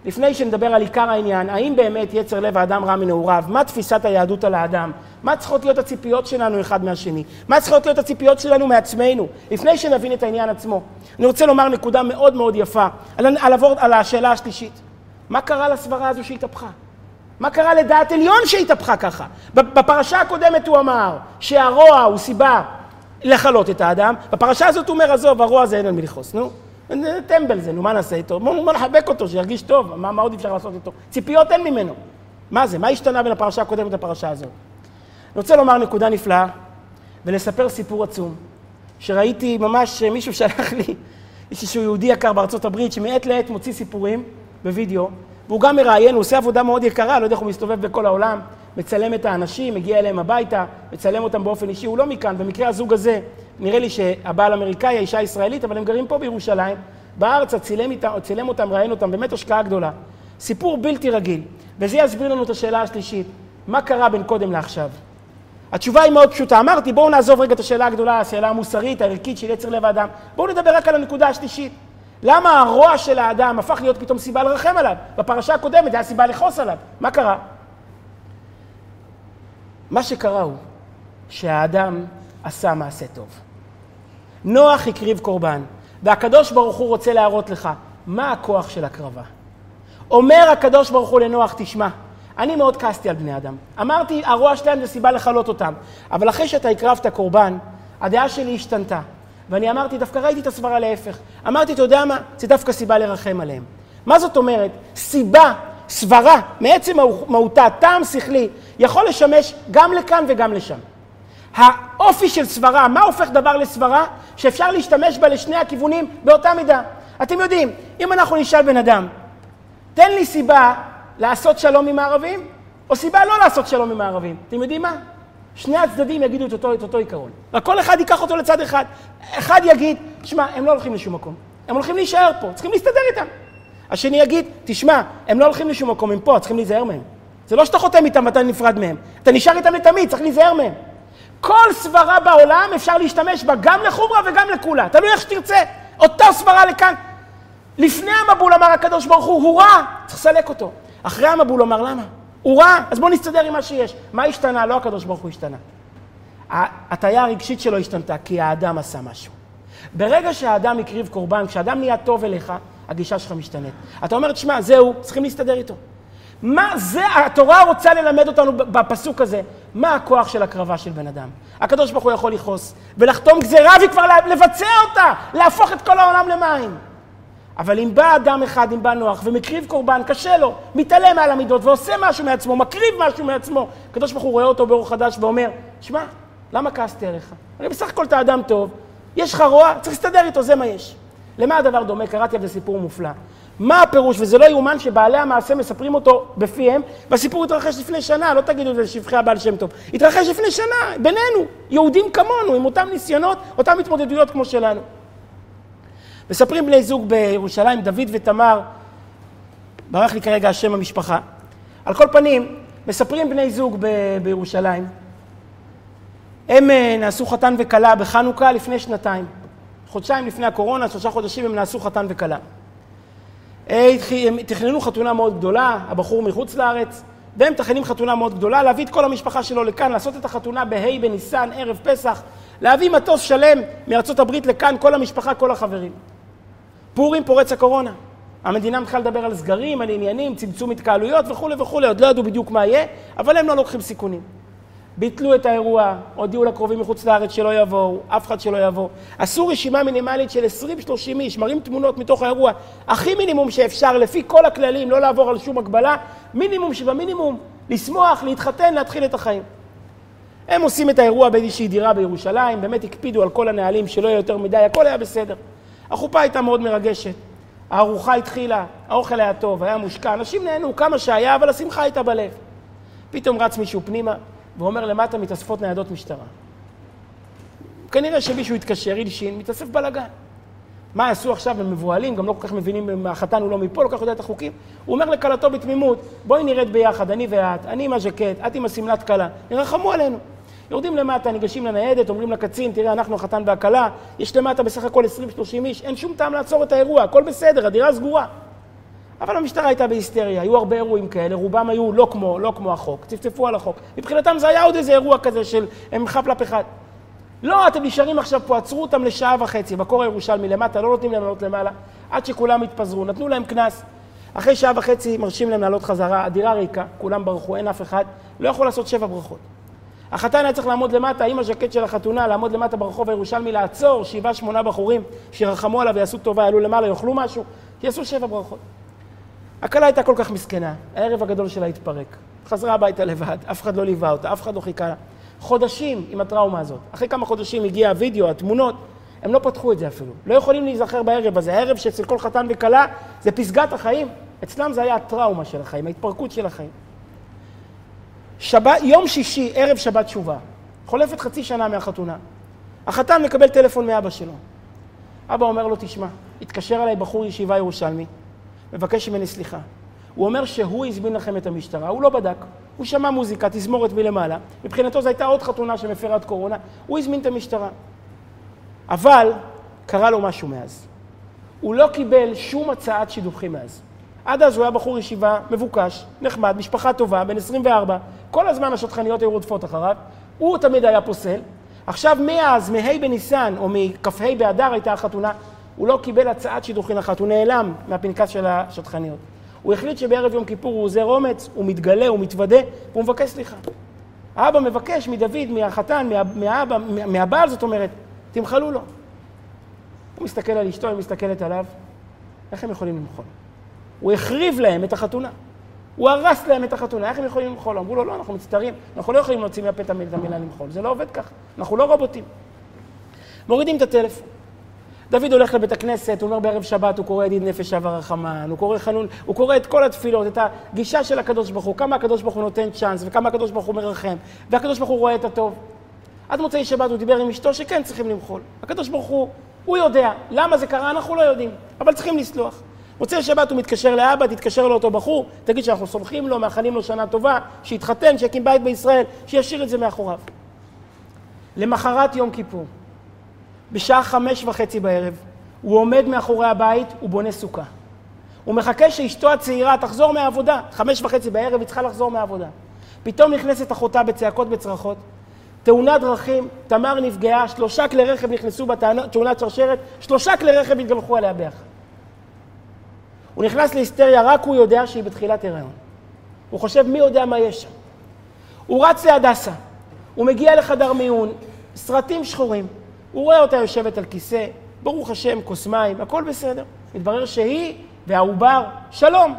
לפני שנדבר על עיקר העניין, האם באמת יצר לב האדם רע מנעוריו? מה תפיסת היהדות על האדם? מה צריכות להיות הציפיות שלנו אחד מהשני? מה צריכות להיות הציפיות שלנו מעצמנו? לפני שנבין את העניין עצמו. אני רוצה לומר נקודה מאוד מאוד יפה על, על, על, על השאלה השלישית. מה קרה לסברה הזו שהתהפכה? מה קרה לדעת עליון שהתהפכה ככה? בפרשה הקודמת הוא אמר שהרוע הוא סיבה לכלות את האדם, בפרשה הזאת הוא אומר, עזוב, הרוע זה אין על מי לכעוס, נו. טמבל זה, נו, מה נעשה איתו? בואו נחבק אותו, שירגיש טוב, מה, מה עוד אפשר לעשות איתו? ציפיות אין ממנו. מה זה? מה השתנה בין הפרשה הקודמת לפרשה הזאת? אני רוצה לומר נקודה נפלאה ולספר סיפור עצום, שראיתי ממש, מישהו שלח לי, איזשהו יהודי יקר בארצות הברית, שמעת לעת מוציא סיפורים בווידאו, והוא גם מראיין, הוא עושה עבודה מאוד יקרה, לא יודע איך הוא מסתובב בכל העולם, מצלם את האנשים, מגיע אליהם הביתה, מצלם אותם באופן אישי, הוא לא מכאן, במקרה הזוג הזה, נראה לי שהבעל אמריקאי, האישה ישראלית, אבל הם גרים פה בירושלים, בארץ, צילם, צילם אותם, ראיין אותם, באמת השקעה גדולה. סיפור בלתי רגיל, וזה יסביר לנו את השאלה השלישית, מה קרה בין קודם לעכשיו? התשובה היא מאוד פשוטה. אמרתי, בואו נעזוב רגע את השאלה הגדולה, השאלה המוסרית, הערכית של יצר לב האדם. בואו נדבר רק על הנקודה השלישית. למה הרוע של האדם הפך להיות פתאום סיבה לרחם עליו? בפרשה הקודמת היה סיבה לכעוס עליו. מה קרה? מה שקרה הוא שהאדם עשה מעשה טוב. נוח הקריב קורבן, והקדוש ברוך הוא רוצה להראות לך מה הכוח של הקרבה. אומר הקדוש ברוך הוא לנוח, תשמע, אני מאוד כעסתי על בני אדם. אמרתי, הרוע שלהם זה סיבה לכלות אותם. אבל אחרי שאתה הקרבת קורבן, הדעה שלי השתנתה. ואני אמרתי, דווקא ראיתי את הסברה להפך. אמרתי, אתה יודע מה? זה דווקא סיבה לרחם עליהם. מה זאת אומרת? סיבה, סברה, מעצם מהותה, טעם שכלי, יכול לשמש גם לכאן וגם לשם. האופי של סברה, מה הופך דבר לסברה? שאפשר להשתמש בה לשני הכיוונים באותה מידה. אתם יודעים, אם אנחנו נשאל בן אדם, תן לי סיבה לעשות שלום עם הערבים, או סיבה לא לעשות שלום עם הערבים. אתם יודעים מה? שני הצדדים יגידו את אותו, את אותו עיקרון. רק כל אחד ייקח אותו לצד אחד. אחד יגיד, שמע, הם לא הולכים לשום מקום. הם הולכים להישאר פה, צריכים להסתדר איתם. השני יגיד, תשמע, הם לא הולכים לשום מקום, הם פה, צריכים להיזהר מהם. זה לא שאתה חותם איתם ואתה נפרד מהם. אתה נשאר איתם לתמיד, צריך להיזהר מהם. כל סברה בעולם אפשר להשתמש בה גם לחומרה וגם לכולה. תלוי איך שתרצה. אותו סברה לכאן. לפני המבול אמר הקדוש ברוך הוא, הוא רע, צריך לסלק אותו. אחרי המבול אמר, למה? הוא רע, אז בואו נסתדר עם מה שיש. מה השתנה? לא הקדוש ברוך הוא השתנה. ההטייה הרגשית שלו השתנתה, כי האדם עשה משהו. ברגע שהאדם הקריב קורבן, כשאדם נהיה טוב אליך, הגישה שלך משתנית. אתה אומר, תשמע, זהו, צריכים להסתדר איתו. מה זה, התורה רוצה ללמד אותנו בפסוק הזה, מה הכוח של הקרבה של בן אדם. הקדוש ברוך הוא יכול לכעוס ולחתום גזירה וכבר לבצע אותה, להפוך את כל העולם למים. אבל אם בא אדם אחד, אם בא נוח, ומקריב קורבן, קשה לו, מתעלם מעל המידות ועושה משהו מעצמו, מקריב משהו מעצמו, הקדוש ברוך הוא רואה אותו באור חדש ואומר, שמע, למה כעסתי עליך? הרי בסך הכל אתה אדם טוב, יש לך רוע, צריך להסתדר איתו, זה מה יש. למה הדבר דומה? קראתי על זה סיפור מופלא. מה הפירוש? וזה לא יאומן שבעלי המעשה מספרים אותו בפיהם, והסיפור התרחש לפני שנה, לא תגידו את זה לשבחי הבעל שם טוב. התרחש לפני שנה, בינינו, יהודים כמונו, עם אותם ניסיונות, אותם התמודדויות כמו שלנו. מספרים בני זוג בירושלים, דוד ותמר, ברח לי כרגע השם המשפחה. על כל פנים, מספרים בני זוג ב- בירושלים, הם אה, נעשו חתן וכלה בחנוכה לפני שנתיים. חודשיים לפני הקורונה, שלושה חודשים הם נעשו חתן וכלה. אה, הם תכננו חתונה מאוד גדולה, הבחור מחוץ לארץ, והם מתכננים חתונה מאוד גדולה, להביא את כל המשפחה שלו לכאן, לעשות את החתונה בה' בניסן, ערב פסח, להביא מטוס שלם מארצות הברית לכאן, כל המשפחה, כל החברים. פורים פורץ הקורונה. המדינה מתחילה לדבר על סגרים, על עניינים, צמצום התקהלויות וכולי וכולי, עוד לא ידעו בדיוק מה יהיה, אבל הם לא לוקחים סיכונים. ביטלו את האירוע, הודיעו לקרובים מחוץ לארץ שלא יבואו, אף אחד שלא יבוא. עשו רשימה מינימלית של 20-30 איש, מראים תמונות מתוך האירוע, הכי מינימום שאפשר, לפי כל הכללים, לא לעבור על שום הגבלה, מינימום שבמינימום, לשמוח, להתחתן, להתחיל את החיים. הם עושים את האירוע באיזושהי דירה בירושלים, באמת הקפידו על כל הנהלים שלא יהיה יותר מדי, הכל היה בסדר. החופה הייתה מאוד מרגשת, הארוחה התחילה, האוכל היה טוב, היה מושקע, אנשים נהנו כמה שהיה, אבל השמחה הייתה בלב. פתאום רץ מישהו פנימה ואומר למטה מתאספות ניידות משטרה. כנראה שמישהו התקשר, הלשין, מתאסף בלאגן. מה עשו עכשיו, הם מבוהלים, גם לא כל כך מבינים, החתן הוא לא מפה, לא כל כך יודע את החוקים. הוא אומר לכלתו בתמימות, בואי נרד ביחד, אני ואת, אני עם הז'קט, את עם השמלת כלה, ירחמו עלינו. יורדים למטה, ניגשים לניידת, אומרים לקצין, תראה, אנחנו החתן והכלה, יש למטה בסך הכל 20-30 איש, אין שום טעם לעצור את האירוע, הכל בסדר, הדירה סגורה. אבל המשטרה הייתה בהיסטריה, היו הרבה אירועים כאלה, רובם היו לא כמו, לא כמו החוק, צפצפו על החוק. מבחינתם זה היה עוד איזה אירוע כזה של הם חפלפ אחד. לא, אתם נשארים עכשיו פה, עצרו אותם לשעה וחצי, בקור הירושלמי למטה, לא נותנים להם לעלות למעלה, עד שכולם התפזרו, נתנו להם קנס. אחרי שעה וחצי מרשים להם לעלות חזרה, הדירה ריקה, כולם ברחו, אין אף אחד, לא יכול לעשות שבע ברכות. החתן היה צריך לעמוד למטה, עם הז'קט של החתונה, לעמוד למטה ברחוב הירושלמי, לעצור שבעה, שמונה בחורים שירחמו עליו ויעשו טובה, יעלו למעלה, יאכלו משהו, שיעשו שבע ברכות. הכלה הייתה כל כך מסכנה, הערב הגדול שלה התפרק. חזרה הביתה לבד, אף אחד לא ליווה אותה, אף אחד לא חיכה לה. חודשים עם הטראומה הזאת. אחרי כמה חודשים הגיע הווידאו, התמונות, הם לא פתחו את זה אפילו. לא יכולים להיזכר בערב הזה. הערב שאצל כל חתן וכלה זה פסגת החיים. אצלם זה היה הטראומה של החיים, ההתפרקות של החיים. שבת, יום שישי, ערב שבת תשובה. חולפת חצי שנה מהחתונה. החתן מקבל טלפון מאבא שלו. אבא אומר לו, תשמע, התקשר אליי בחור ישיבה ירושלמי, מבקש ממני סליחה. הוא אומר שהוא הזמין לכם את המשטרה, הוא לא בדק. הוא שמע מוזיקה, תזמורת מלמעלה. מבחינתו זו הייתה עוד חתונה של מפרת קורונה, הוא הזמין את המשטרה. אבל קרה לו משהו מאז. הוא לא קיבל שום הצעת שידוכים מאז. עד אז הוא היה בחור ישיבה מבוקש, נחמד, משפחה טובה, בן 24, כל הזמן השטחניות היו רודפות אחריו, הוא תמיד היה פוסל. עכשיו מאז, מה' בניסן או מכ"ה באדר הייתה החתונה, הוא לא קיבל הצעת שידוכים אחת, הוא נעלם מהפנקס של השטחניות. הוא החליט שבערב יום כיפור הוא עוזר אומץ, הוא מתגלה, הוא מתוודה, והוא מבקש סליחה. האבא מבקש מדוד, מהחתן, מה, מהאבא, מהבעל, זאת אומרת, תמחלו לו. הוא מסתכל על אשתו, היא מסתכלת עליו, איך הם יכולים למחול? הוא החריב להם את החתונה. הוא הרס להם את החתונה, איך הם יכולים למחול? אמרו לו, לא, אנחנו מצטערים, אנחנו לא יכולים להוציא מהפה את המילה למחול, זה לא עובד ככה, אנחנו לא רובוטים. מורידים את הטלפון. דוד הולך לבית הכנסת, הוא אומר בערב שבת, הוא קורא ידיד נפש אב הרחמן, הוא קורא חנון, הוא קורא את כל התפילות, את הגישה של הקדוש ברוך הוא, כמה הקדוש ברוך הוא נותן צ'אנס, וכמה הקדוש ברוך הוא מרחם, והקדוש ברוך הוא רואה את הטוב. עד מוצאי שבת הוא דיבר עם אשתו שכן צריכים למחול. הקדוש ברוך הוא, הוא יודע. למה זה קרה, אנחנו לא יודעים, אבל צריכים לסלוח. מוצאי שבת הוא מתקשר לאבא, תתקשר לאותו בחור, תגיד שאנחנו סומכים לו, מאחלים לו שנה טובה, שיתחתן, שיקים בית בישראל, שישאיר את זה מאחוריו. למחרת יום כיפור, בשעה חמש וחצי בערב, הוא עומד מאחורי הבית, הוא בונה סוכה. הוא מחכה שאשתו הצעירה תחזור מהעבודה. חמש וחצי בערב היא צריכה לחזור מהעבודה. פתאום נכנסת אחותה בצעקות בצרחות, תאונת דרכים, תמר נפגעה, שלושה כלי רכב נכנסו בתאונת שרשרת, שלושה כלי רכב התגלחו עליה ביחד. הוא נכנס להיסטריה, רק הוא יודע שהיא בתחילת הריון. הוא חושב, מי יודע מה יש שם. הוא רץ להדסה, הוא מגיע לחדר מיון, סרטים שחורים. הוא רואה אותה יושבת על כיסא, ברוך השם, כוס מים, הכל בסדר. מתברר שהיא והעובר, שלום.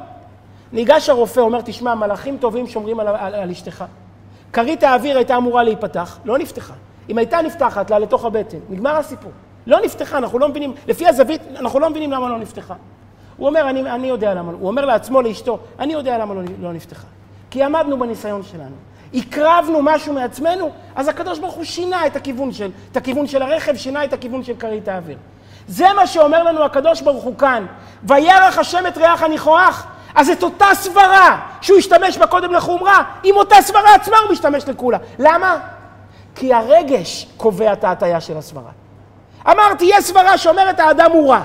ניגש הרופא, אומר, תשמע, מלאכים טובים שומרים על, על, על אשתך. כרית האוויר הייתה אמורה להיפתח, לא נפתחה. אם הייתה נפתחת לה לתוך הבטן, נגמר הסיפור. לא נפתחה, אנחנו לא מבינים, לפי הזווית, אנחנו לא מבינים למה לא נפתחה. הוא אומר, אני, אני יודע למה, הוא אומר לעצמו, לאשתו, אני יודע למה לא, לא נפתחה. כי עמדנו בניסיון שלנו. הקרבנו משהו מעצמנו, אז הקדוש ברוך הוא שינה את הכיוון של, את הכיוון של הרכב, שינה את הכיוון של כרית האוויר. זה מה שאומר לנו הקדוש ברוך הוא כאן. וירח השם את ריח הניחוח. אז את אותה סברה שהוא השתמש בה קודם לחומרה, עם אותה סברה עצמה הוא משתמש לכולה. למה? כי הרגש קובע את ההטייה של הסברה. אמרתי, יש סברה שאומרת האדם הוא רע.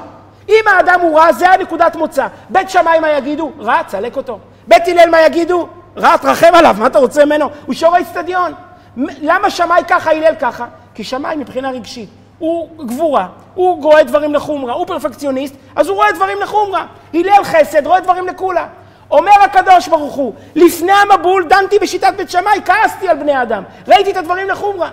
אם האדם הוא רע, זה הנקודת מוצא. בית שמאי מה יגידו? רע, צלק אותו. בית הלל מה יגידו? רע, תרחם עליו, מה אתה רוצה ממנו? הוא שור האצטדיון. למה שמאי ככה, הלל ככה? כי שמאי מבחינה רגשית. הוא גבורה, הוא רואה דברים לחומרה, הוא פרפקציוניסט, אז הוא רואה דברים לחומרה. הלל חסד, רואה דברים לקולה. אומר הקדוש ברוך הוא, לפני המבול דנתי בשיטת בית שמאי, כעסתי על בני אדם, ראיתי את הדברים לחומרה.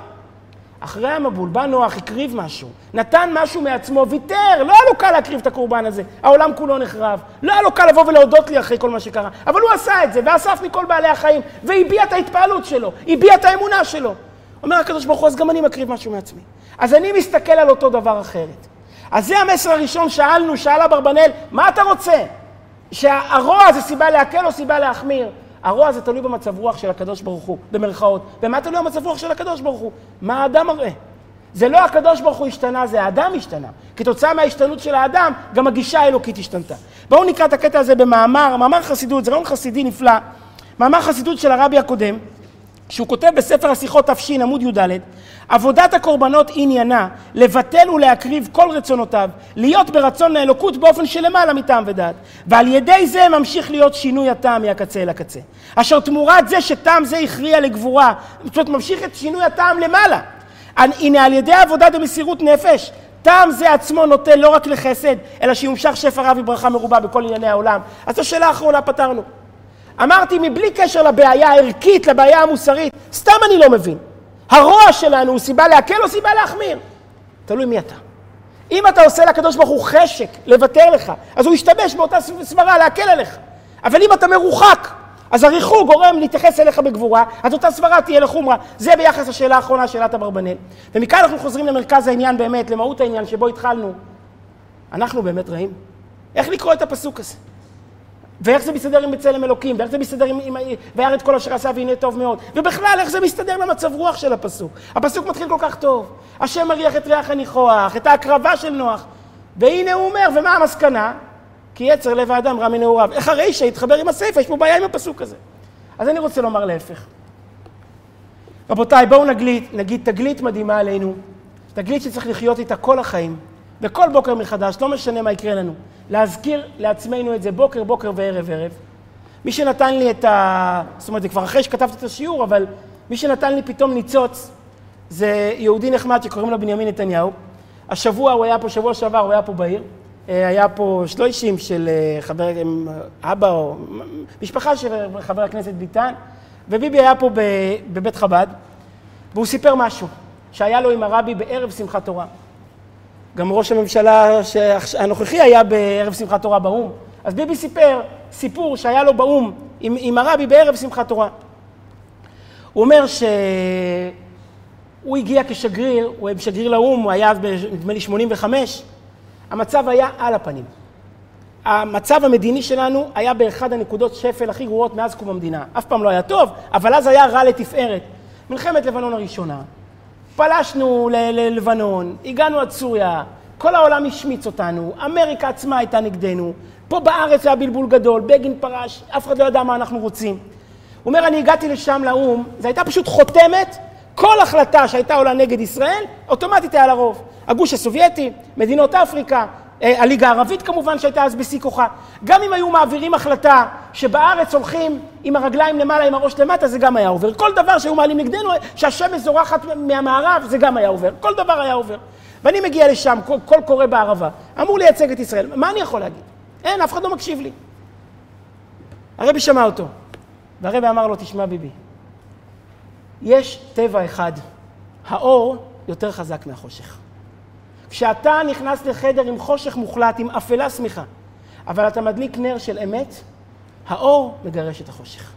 אחרי המבול בא נוח, הקריב משהו, נתן משהו מעצמו, ויתר, לא היה לו קל להקריב את הקורבן הזה, העולם כולו נחרב, לא היה לו קל לבוא ולהודות לי אחרי כל מה שקרה, אבל הוא עשה את זה, ואסף מכל בעלי החיים, והביע את ההתפעלות שלו, הביע את האמונה שלו. אומר הקדוש ברוך הוא, אז גם אני מקריב משהו מעצמי. אז אני מסתכל על אותו דבר אחרת. אז זה המסר הראשון, שאלנו, שאל אברבנאל, מה אתה רוצה? שהרוע זה סיבה להקל או סיבה להחמיר? הרוע זה תלוי במצב רוח של הקדוש ברוך הוא, במרכאות. ומה תלוי במצב רוח של הקדוש ברוך הוא? מה האדם מראה? זה לא הקדוש ברוך הוא השתנה, זה האדם השתנה. כתוצאה מההשתנות של האדם, גם הגישה האלוקית השתנתה. בואו נקרא את הקטע הזה במאמר, מאמר חסידות, זה רעיון חסידי נפלא. מאמר חסידות של הרבי הקודם, שהוא כותב בספר השיחות תש, עמוד י"ד, עבודת הקורבנות עניינה לבטל ולהקריב כל רצונותיו, להיות ברצון לאלוקות באופן שלמעלה מטעם ודעת, ועל ידי זה ממשיך להיות שינוי הטעם מהקצה אל הקצה. אשר תמורת זה שטעם זה הכריע לגבורה, זאת אומרת ממשיך את שינוי הטעם למעלה. הנה על ידי עבודה במסירות נפש, טעם זה עצמו נוטה לא רק לחסד, אלא שיומשך שפע רב וברכה מרובה בכל ענייני העולם. אז את השאלה האחרונה פתרנו. אמרתי, מבלי קשר לבעיה הערכית, לבעיה המוסרית, סתם אני לא מבין. הרוע שלנו הוא סיבה להקל או סיבה להחמיר? תלוי מי אתה. אם אתה עושה לקדוש ברוך הוא חשק לוותר לך, אז הוא ישתמש באותה סברה להקל עליך. אבל אם אתה מרוחק, אז הריחוק גורם להתייחס אליך בגבורה, אז אותה סברה תהיה לחומרה. זה ביחס לשאלה האחרונה, שאלת אברבנאל. ומכאן אנחנו חוזרים למרכז העניין באמת, למהות העניין שבו התחלנו. אנחנו באמת רעים. איך לקרוא את הפסוק הזה? ואיך זה מסתדר עם בצלם אלוקים, ואיך זה מסתדר עם, עם וירד כל אשר עשה והנה טוב מאוד, ובכלל איך זה מסתדר למצב רוח של הפסוק. הפסוק מתחיל כל כך טוב, השם מריח את ריח הניחוח, את ההקרבה של נוח, והנה הוא אומר, ומה המסקנה? כי יצר לב האדם רע מנעוריו. איך הרישא יתחבר עם הסייפה, יש פה בעיה עם הפסוק הזה. אז אני רוצה לומר להפך. רבותיי, בואו נגלית, נגיד תגלית מדהימה עלינו, תגלית שצריך לחיות איתה כל החיים, וכל בוקר מחדש, לא משנה מה יקרה לנו. להזכיר לעצמנו את זה בוקר, בוקר וערב, ערב. מי שנתן לי את ה... זאת אומרת, זה כבר אחרי שכתבתי את השיעור, אבל מי שנתן לי פתאום ניצוץ, זה יהודי נחמד שקוראים לו בנימין נתניהו. השבוע הוא היה פה, שבוע שעבר הוא היה פה בעיר. אה, היה פה שלושים של אה, חבר, אבא או משפחה של חבר הכנסת ביטן, וביבי היה פה בבית חב"ד, והוא סיפר משהו שהיה לו עם הרבי בערב שמחת תורה. גם ראש הממשלה הנוכחי היה בערב שמחת תורה באו"ם. אז ביבי סיפר סיפור שהיה לו באו"ם עם, עם הרבי בערב שמחת תורה. הוא אומר שהוא הגיע כשגריר, הוא היה שגריר לאו"ם, הוא היה נדמה לי 85, המצב היה על הפנים. המצב המדיני שלנו היה באחד הנקודות שפל הכי גרועות מאז קום המדינה. אף פעם לא היה טוב, אבל אז היה רע לתפארת. מלחמת לבנון הראשונה, פלשנו ללבנון, הגענו עד סוריה, כל העולם השמיץ אותנו, אמריקה עצמה הייתה נגדנו, פה בארץ היה בלבול גדול, בגין פרש, אף אחד לא ידע מה אנחנו רוצים. הוא אומר, אני הגעתי לשם לאו"ם, זו הייתה פשוט חותמת, כל החלטה שהייתה עולה נגד ישראל, אוטומטית היה לרוב. הגוש הסובייטי, מדינות אפריקה, הליגה הערבית כמובן שהייתה אז בשיא כוחה. גם אם היו מעבירים החלטה שבארץ הולכים עם הרגליים למעלה, עם הראש למטה, זה גם היה עובר. כל דבר שהיו מעלים נגדנו, שהשמש זורחת מהמערב, זה גם היה עובר. כל דבר היה עובר. ואני מגיע לשם, קול קורא בערבה, אמור לייצג את ישראל. מה אני יכול להגיד? אין, אף אחד לא מקשיב לי. הרבי שמע אותו, והרבי אמר לו, תשמע ביבי, יש טבע אחד, האור יותר חזק מהחושך. כשאתה נכנס לחדר עם חושך מוחלט, עם אפלה שמיכה, אבל אתה מדליק נר של אמת, האור מגרש את החושך.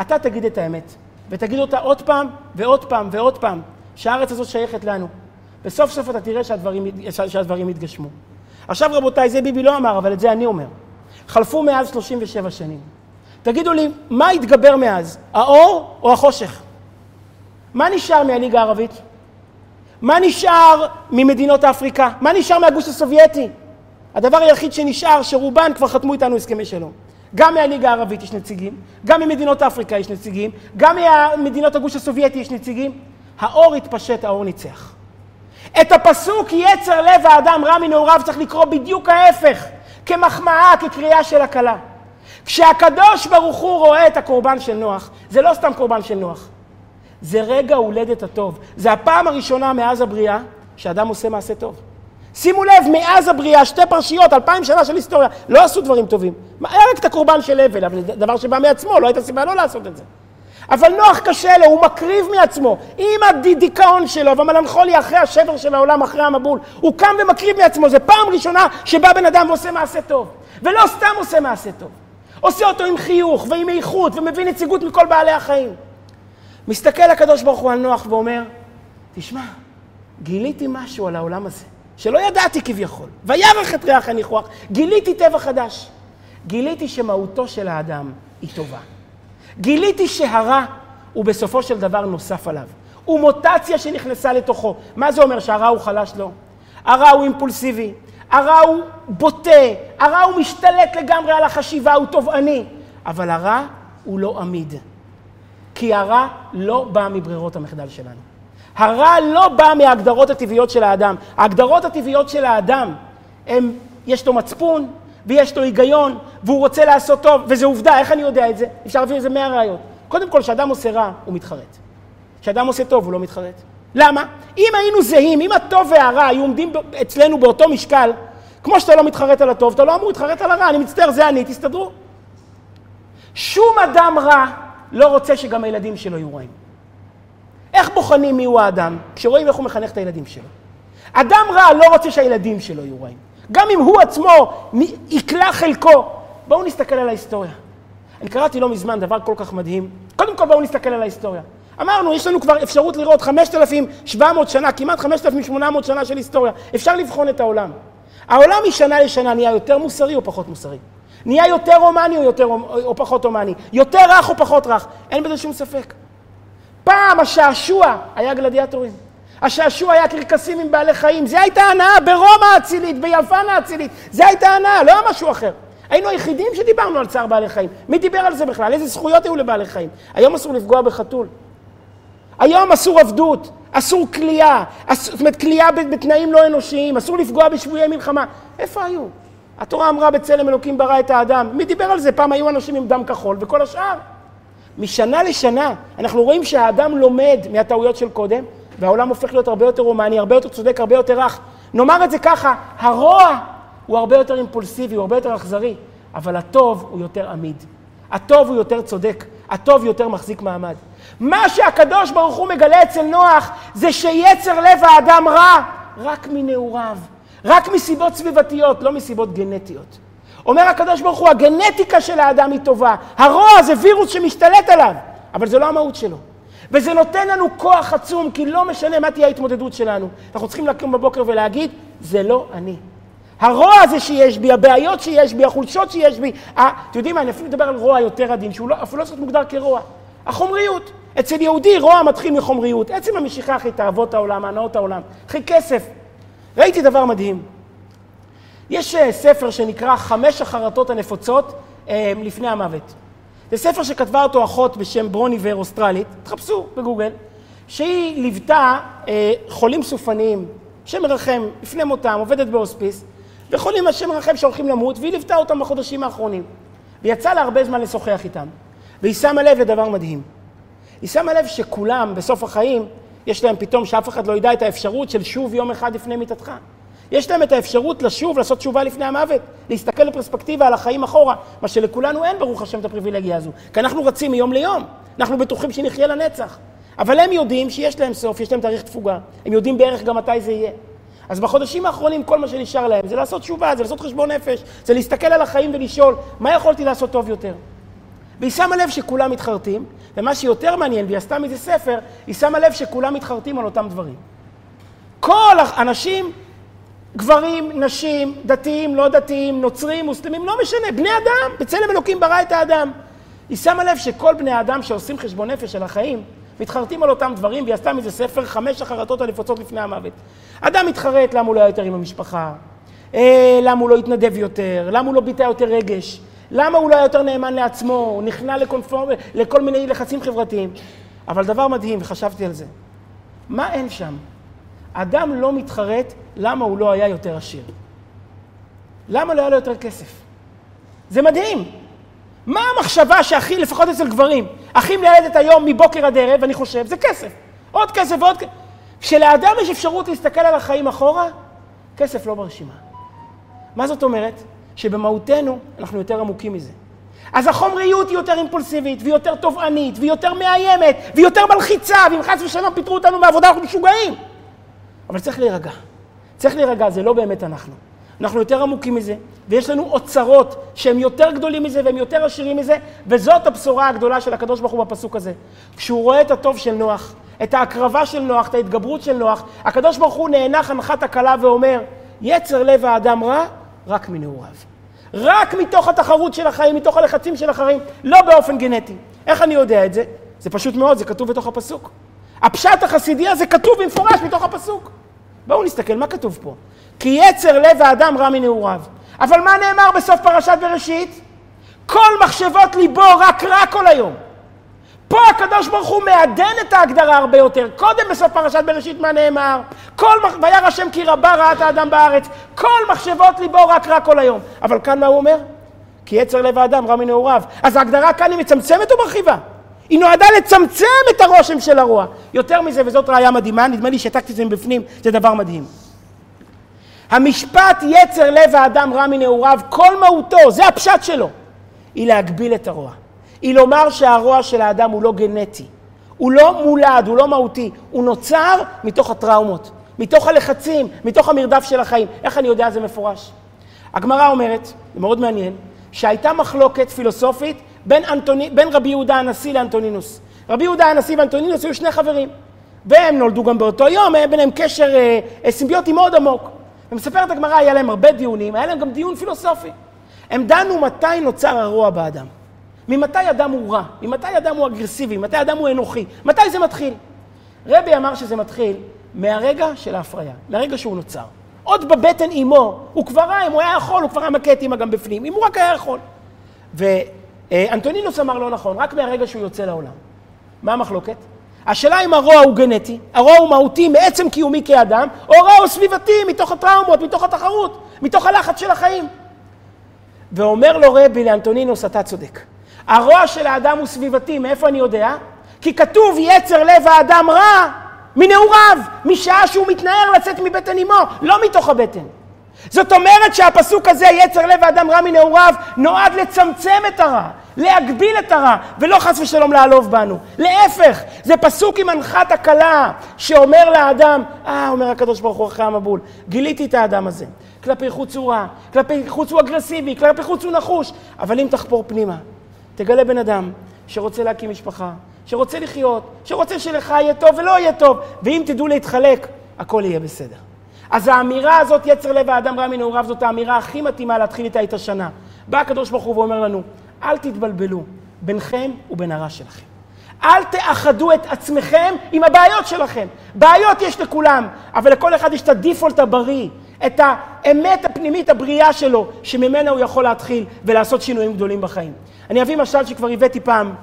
אתה תגיד את האמת, ותגיד אותה עוד פעם ועוד פעם ועוד פעם, שהארץ הזאת שייכת לנו. וסוף סוף אתה תראה שהדברים, שהדברים יתגשמו. עכשיו רבותיי, זה ביבי לא אמר, אבל את זה אני אומר. חלפו מאז 37 שנים. תגידו לי, מה התגבר מאז, האור או החושך? מה נשאר מהליגה הערבית? מה נשאר ממדינות אפריקה? מה נשאר מהגוש הסובייטי? הדבר היחיד שנשאר, שרובן כבר חתמו איתנו הסכמי שלום. גם מהליגה הערבית יש נציגים, גם ממדינות אפריקה יש נציגים, גם ממדינות הגוש הסובייטי יש נציגים. האור התפשט, האור ניצח. את הפסוק יצר לב האדם רע מנעוריו צריך לקרוא בדיוק ההפך, כמחמאה, כקריאה של הקלה. כשהקדוש ברוך הוא רואה את הקורבן של נוח, זה לא סתם קורבן של נוח, זה רגע הולדת הטוב. זה הפעם הראשונה מאז הבריאה שאדם עושה מעשה טוב. שימו לב, מאז הבריאה, שתי פרשיות, אלפיים שנה של היסטוריה, לא עשו דברים טובים. היה רק את הקורבן של הבל, אבל זה דבר שבא מעצמו, לא הייתה סיבה לא לעשות את זה. אבל נוח קשה לו, הוא מקריב מעצמו, עם הדיכאון שלו והמלנכוליה אחרי השבר של העולם, אחרי המבול, הוא קם ומקריב מעצמו, זה פעם ראשונה שבא בן אדם ועושה מעשה טוב. ולא סתם עושה מעשה טוב, עושה אותו עם חיוך ועם איכות ומביא נציגות מכל בעלי החיים. מסתכל הקדוש ברוך הוא על נוח ואומר, תשמע, גיליתי משהו על העולם הזה, שלא ידעתי כביכול. וירח את ריח הניחוח, גיליתי טבע חדש. גיליתי שמהותו של האדם היא טובה. גיליתי שהרע הוא בסופו של דבר נוסף עליו. הוא מוטציה שנכנסה לתוכו. מה זה אומר, שהרע הוא חלש? לא. הרע הוא אימפולסיבי, הרע הוא בוטה, הרע הוא משתלט לגמרי על החשיבה, הוא תובעני. אבל הרע הוא לא עמיד. כי הרע לא בא מברירות המחדל שלנו. הרע לא בא מההגדרות הטבעיות של האדם. ההגדרות הטבעיות של האדם, הם, יש לו מצפון, ויש לו היגיון, והוא רוצה לעשות טוב, וזו עובדה, איך אני יודע את זה? אפשר להביא לזה מאה ראיות. קודם כל, כשאדם עושה רע, הוא מתחרט. כשאדם עושה טוב, הוא לא מתחרט. למה? אם היינו זהים, אם הטוב והרע היו עומדים אצלנו באותו משקל, כמו שאתה לא מתחרט על הטוב, אתה לא אמור להתחרט על הרע, אני מצטער, זה אני, תסתדרו. שום אדם רע לא רוצה שגם הילדים שלו יהיו רעים. איך בוחנים מיהו האדם? כשרואים איך הוא מחנך את הילדים שלו. אדם רע לא רוצה שהילדים שלו יהיו רעים. גם אם הוא עצמו יקלע חלקו. בואו נסתכל על ההיסטוריה. אני קראתי לא מזמן דבר כל כך מדהים. קודם כל בואו נסתכל על ההיסטוריה. אמרנו, יש לנו כבר אפשרות לראות 5,700 שנה, כמעט 5,800 שנה של היסטוריה. אפשר לבחון את העולם. העולם משנה לשנה נהיה יותר מוסרי או פחות מוסרי? נהיה יותר הומני או, יותר, או פחות הומני? יותר רך או פחות רך? אין בזה שום ספק. פעם השעשוע היה גלדיאטורים. השעשוע היה קרקסים עם בעלי חיים. זה הייתה הנאה ברומא האצילית, ביוון האצילית. זה הייתה הנאה, לא היה משהו אחר. היינו היחידים שדיברנו על צער בעלי חיים. מי דיבר על זה בכלל? איזה זכויות היו לבעלי חיים? היום אסור לפגוע בחתול. היום אסור עבדות, אסור כליאה, זאת אומרת כליאה בתנאים לא אנושיים, אסור לפגוע בשבויי מלחמה. איפה היו? התורה אמרה בצלם אלוקים ברא את האדם. מי דיבר על זה? פעם היו אנשים עם דם כחול וכל השאר. משנה לשנה אנחנו רואים שהאדם לומד מהטעויות של קודם, והעולם הופך להיות הרבה יותר רומני, הרבה יותר צודק, הרבה יותר רך. נאמר את זה ככה, הרוע הוא הרבה יותר אימפולסיבי, הוא הרבה יותר אכזרי, אבל הטוב הוא יותר עמיד. הטוב הוא יותר צודק, הטוב יותר מחזיק מעמד. מה שהקדוש ברוך הוא מגלה אצל נוח זה שיצר לב האדם רע רק מנעוריו, רק מסיבות סביבתיות, לא מסיבות גנטיות. אומר הקדוש ברוך הוא, הגנטיקה של האדם היא טובה, הרוע זה וירוס שמשתלט עליו, אבל זה לא המהות שלו. וזה נותן לנו כוח עצום, כי לא משנה מה תהיה ההתמודדות שלנו. אנחנו צריכים לקום בבוקר ולהגיד, זה לא אני. הרוע הזה שיש בי, הבעיות שיש בי, החולשות שיש בי, אתם יודעים מה, אני אפילו מדבר על רוע יותר עדין, שהוא לא, אפילו לא צריך מוגדר כרוע. החומריות. אצל יהודי רוע מתחיל מחומריות. עצם המשיכה אחרי תאוות העולם, הנאות העולם, אחרי כסף. ראיתי דבר מדהים. יש אה, ספר שנקרא חמש החרטות הנפוצות אה, לפני המוות. זה ספר שכתבה אותו אחות בשם ברוניבר אוסטרלית, תחפשו בגוגל, שהיא ליוותה אה, חולים סופניים, השם מרחם, לפני מותם, עובדת בהוספיס, וחולים השם מרחם שהולכים למות, והיא ליוותה אותם בחודשים האחרונים. ויצא לה הרבה זמן לשוחח איתם. והיא שמה לב לדבר מדהים. היא שמה לב שכולם בסוף החיים, יש להם פתאום שאף אחד לא ידע את האפשרות של שוב יום אחד לפני מיתתך. יש להם את האפשרות לשוב, לעשות תשובה לפני המוות, להסתכל בפרספקטיבה על החיים אחורה, מה שלכולנו אין, ברוך השם, את הפריבילגיה הזו. כי אנחנו רצים מיום ליום, אנחנו בטוחים שנחיה לנצח. אבל הם יודעים שיש להם סוף, יש להם תאריך תפוגה, הם יודעים בערך גם מתי זה יהיה. אז בחודשים האחרונים כל מה שנשאר להם זה לעשות תשובה, זה לעשות חשבון נפש, זה להסתכל על החיים ולשאול, מה יכולתי לעשות טוב יותר? והיא שמה לב שכולם מתחרטים, ומה שיותר מעניין, והיא עשתה מזה ספר, היא שמה לב שכולם מתחרטים על אותם דברים. כל האנשים גברים, נשים, דתיים, לא דתיים, נוצרים, מוסלמים, לא משנה, בני אדם, בצלם אלוקים ברא את האדם. היא שמה לב שכל בני האדם שעושים חשבון נפש של החיים, מתחרטים על אותם דברים, והיא עשתה מזה ספר חמש החרטות הנפוצות לפני המוות. אדם מתחרט למה הוא לא היה יותר עם המשפחה, אה, למה הוא לא התנדב יותר, למה הוא לא ביטא יותר רגש, למה הוא לא היה יותר נאמן לעצמו, הוא נכנע לקונפורם, לכל מיני לחצים חברתיים. אבל דבר מדהים, וחשבתי על זה, מה אין שם? אדם לא מתחרט למה הוא לא היה יותר עשיר. למה לא היה לו יותר כסף? זה מדהים. מה המחשבה שהכי, לפחות אצל גברים, הכי מייעדת היום מבוקר עד ערב, אני חושב, זה כסף. עוד כסף ועוד כסף. כשלאדם יש אפשרות להסתכל על החיים אחורה, כסף לא ברשימה. מה זאת אומרת? שבמהותנו אנחנו יותר עמוקים מזה. אז החומריות היא יותר אימפולסיבית, והיא יותר תובענית, והיא יותר מאיימת, והיא יותר מלחיצה, ואם חס ושלום פיטרו אותנו מהעבודה, אנחנו משוגעים. אבל צריך להירגע. צריך להירגע, זה לא באמת אנחנו. אנחנו יותר עמוקים מזה, ויש לנו אוצרות שהם יותר גדולים מזה והם יותר עשירים מזה, וזאת הבשורה הגדולה של הקדוש ברוך הוא בפסוק הזה. כשהוא רואה את הטוב של נוח, את ההקרבה של נוח, את ההתגברות של נוח, הקדוש ברוך הוא נאנח הנחת הקלה ואומר, יצר לב האדם רע, רק מנעוריו. רק מתוך התחרות של החיים, מתוך הלחצים של החיים, לא באופן גנטי. איך אני יודע את זה? זה פשוט מאוד, זה כתוב בתוך הפסוק. הפשט החסידי הזה כתוב במפורש בתוך הפסוק. בואו נסתכל, מה כתוב פה? כי יצר לב האדם רע מנעוריו. אבל מה נאמר בסוף פרשת בראשית? כל מחשבות ליבו רק רע כל היום. פה הקדוש ברוך הוא מעדן את ההגדרה הרבה יותר. קודם בסוף פרשת בראשית מה נאמר? כל מח... וירא השם כי רבה רעת האדם בארץ. כל מחשבות ליבו רק רע כל היום. אבל כאן מה הוא אומר? כי יצר לב האדם רע מנעוריו. אז ההגדרה כאן היא מצמצמת או מרחיבה? היא נועדה לצמצם את הרושם של הרוע. יותר מזה, וזאת ראיה מדהימה, נדמה לי שהעתקתי את זה מבפנים, זה דבר מדהים. המשפט יצר לב האדם רע מנעוריו, כל מהותו, זה הפשט שלו, היא להגביל את הרוע. היא לומר שהרוע של האדם הוא לא גנטי, הוא לא מולד, הוא לא מהותי, הוא נוצר מתוך הטראומות, מתוך הלחצים, מתוך המרדף של החיים. איך אני יודע זה מפורש? הגמרא אומרת, זה מאוד מעניין, שהייתה מחלוקת פילוסופית בין, אנטוני, בין רבי יהודה הנשיא לאנטונינוס. רבי יהודה הנשיא ואנטונינוס היו שני חברים, והם נולדו גם באותו יום, היה ביניהם קשר אה, אה, סימביוטי מאוד עמוק. ומספרת הגמרא, היה להם הרבה דיונים, היה להם גם דיון פילוסופי. הם דנו מתי נוצר הרוע באדם. ממתי אדם הוא רע? ממתי אדם הוא אגרסיבי? ממתי אדם הוא אנוכי? מתי זה מתחיל? רבי אמר שזה מתחיל מהרגע של ההפריה, מהרגע שהוא נוצר. עוד בבטן אימו, הוא כבר רע, אם הוא היה יכול, הוא כבר היה מכה את אימא גם בפנים, אם הוא רק היה יכול. ואנטונינוס אמר לא נכון, רק מהרגע שהוא יוצא לעולם. מה המחלוקת? השאלה אם הרוע הוא גנטי, הרוע הוא מהותי מעצם קיומי כאדם, או הרוע הוא סביבתי מתוך הטראומות, מתוך התחרות, מתוך הלחץ של החיים. ואומר לו רבי לאנטונינוס, אתה צודק. הרוע של האדם הוא סביבתי, מאיפה אני יודע? כי כתוב יצר לב האדם רע מנעוריו, משעה שהוא מתנער לצאת מבטן אמו, לא מתוך הבטן. זאת אומרת שהפסוק הזה, יצר לב האדם רע מנעוריו, נועד לצמצם את הרע, להגביל את הרע, ולא חס ושלום לעלוב בנו. להפך, זה פסוק עם הנחת הקלה, שאומר לאדם, אה, אומר הקדוש ברוך הוא אחרי המבול, גיליתי את האדם הזה. כלפי חוץ הוא רע, כלפי חוץ הוא אגרסיבי, כלפי חוץ הוא נחוש, אבל אם תחפור פנימה, תגלה בן אדם שרוצה להקים משפחה, שרוצה לחיות, שרוצה שלך יהיה טוב ולא יהיה טוב, ואם תדעו להתחלק, הכל יהיה בסדר. אז האמירה הזאת, יצר לב האדם רע מנעוריו, זאת האמירה הכי מתאימה להתחיל איתה את השנה. בא הקדוש ברוך הוא ואומר לנו, אל תתבלבלו בינכם ובין הרע שלכם. אל תאחדו את עצמכם עם הבעיות שלכם. בעיות יש לכולם, אבל לכל אחד יש את הדיפולט הבריא, את האמת הפנימית הבריאה שלו, שממנה הוא יכול להתחיל ולעשות שינויים גדולים בחיים. אני אביא משל שכבר הבאתי פעם.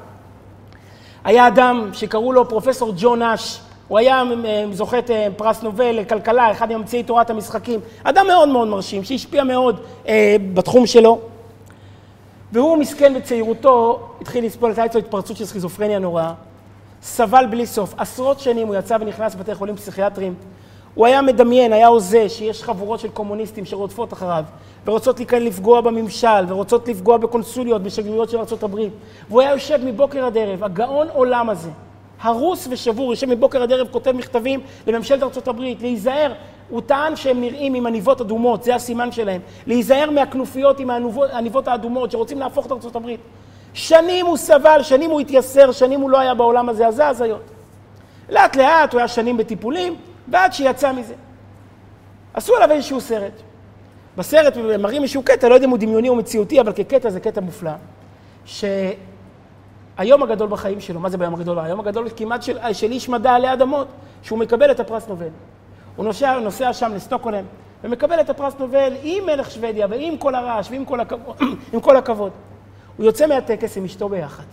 היה אדם שקראו לו פרופסור ג'ון אש, הוא היה אה, זוכה אה, פרס נובל לכלכלה, אחד ממציאי תורת המשחקים. אדם מאוד מאוד מרשים, שהשפיע מאוד אה, בתחום שלו. והוא מסכן בצעירותו, התחיל לסבול, הייתה אצלו התפרצות של סכיזופרניה נוראה. סבל בלי סוף. עשרות שנים הוא יצא ונכנס לבתי חולים פסיכיאטריים. הוא היה מדמיין, היה הוזה, שיש חבורות של קומוניסטים שרודפות אחריו, ורוצות לכאן לפגוע בממשל, ורוצות לפגוע בקונסוליות, בשגרירויות של ארה"ב. והוא היה יושב מבוקר עד ערב, הגאון עולם הזה, הרוס ושבור, יושב מבוקר עד ערב, כותב מכתבים לממשלת ארה"ב, להיזהר. הוא טען שהם נראים עם עניבות אדומות, זה הסימן שלהם. להיזהר מהכנופיות עם העניבות האדומות שרוצים להפוך את ארה"ב. שנים הוא סבל, שנים הוא התייסר, שנים הוא לא היה בעולם הזה, אז זה הזיות. לאט לאט הוא היה שנים בטיפולים, ועד שיצא מזה. עשו עליו איזשהו סרט. בסרט מראים איזשהו קטע, לא יודע אם הוא דמיוני או מציאותי, אבל כקטע זה קטע מופלא, שהיום הגדול בחיים שלו, מה זה ביום הגדול? היום הגדול כמעט של, של איש מדע עלי אדמות, שהוא מקבל את הפרס נובל. הוא נוסע, נוסע שם לסטוקהולם, ומקבל את הפרס נובל עם מלך שוודיה ועם כל הרעש ועם כל, הכבוד, כל הכבוד. הוא יוצא מהטקס עם אשתו ביחד.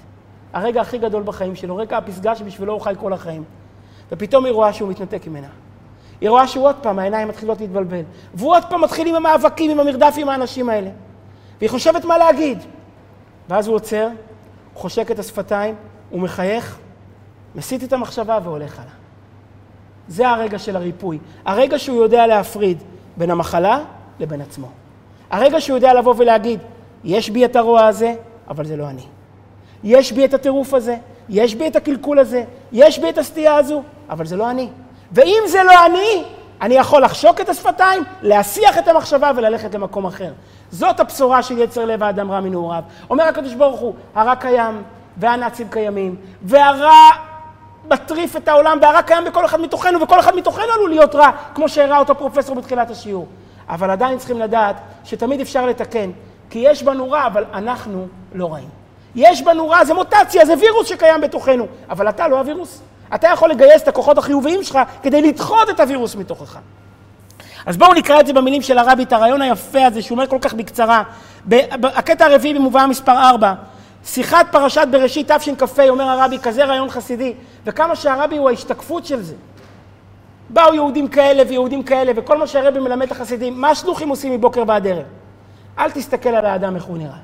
הרגע הכי גדול בחיים שלו, רגע הפסגה שבשבילו הוא חי כל החיים. ופתאום היא רואה שהוא מתנתק ממנה. היא רואה שהוא עוד פעם, העיניים מתחילות להתבלבל. והוא עוד פעם מתחיל עם המאבקים, עם המרדף עם האנשים האלה. והיא חושבת מה להגיד. ואז הוא עוצר, חושק את השפתיים, הוא מחייך, מסיט את המחשבה והולך הלאה. זה הרגע של הריפוי. הרגע שהוא יודע להפריד בין המחלה לבין עצמו. הרגע שהוא יודע לבוא ולהגיד, יש בי את הרוע הזה, אבל זה לא אני. יש בי את הטירוף הזה, יש בי את הקלקול הזה, יש בי את הסטייה הזו, אבל זה לא אני. ואם זה לא אני, אני יכול לחשוק את השפתיים, להסיח את המחשבה וללכת למקום אחר. זאת הבשורה של יצר לב האדם רע מנעוריו. אומר הקדוש ברוך הוא, הרע קיים, והנאצים קיימים, והרע מטריף את העולם, והרע קיים בכל אחד מתוכנו, וכל אחד מתוכנו עלול להיות רע, כמו שהראה אותו פרופסור בתחילת השיעור. אבל עדיין צריכים לדעת שתמיד אפשר לתקן, כי יש בנו רע, אבל אנחנו לא רעים. יש בנו רע, זה מוטציה, זה וירוס שקיים בתוכנו, אבל אתה לא הווירוס. אתה יכול לגייס את הכוחות החיוביים שלך כדי לדחות את הווירוס מתוכך. אז בואו נקרא את זה במילים של הרבי, את הרעיון היפה הזה שהוא אומר כל כך בקצרה. הקטע הרביעי במובאה מספר 4, שיחת פרשת בראשית תשכ"ה, אומר הרבי, כזה רעיון חסידי, וכמה שהרבי הוא ההשתקפות של זה. באו יהודים כאלה ויהודים כאלה, וכל מה שהרבי מלמד את החסידים, מה השלוחים עושים מבוקר ועד ערב? אל תסתכל על האדם איך הוא נראה.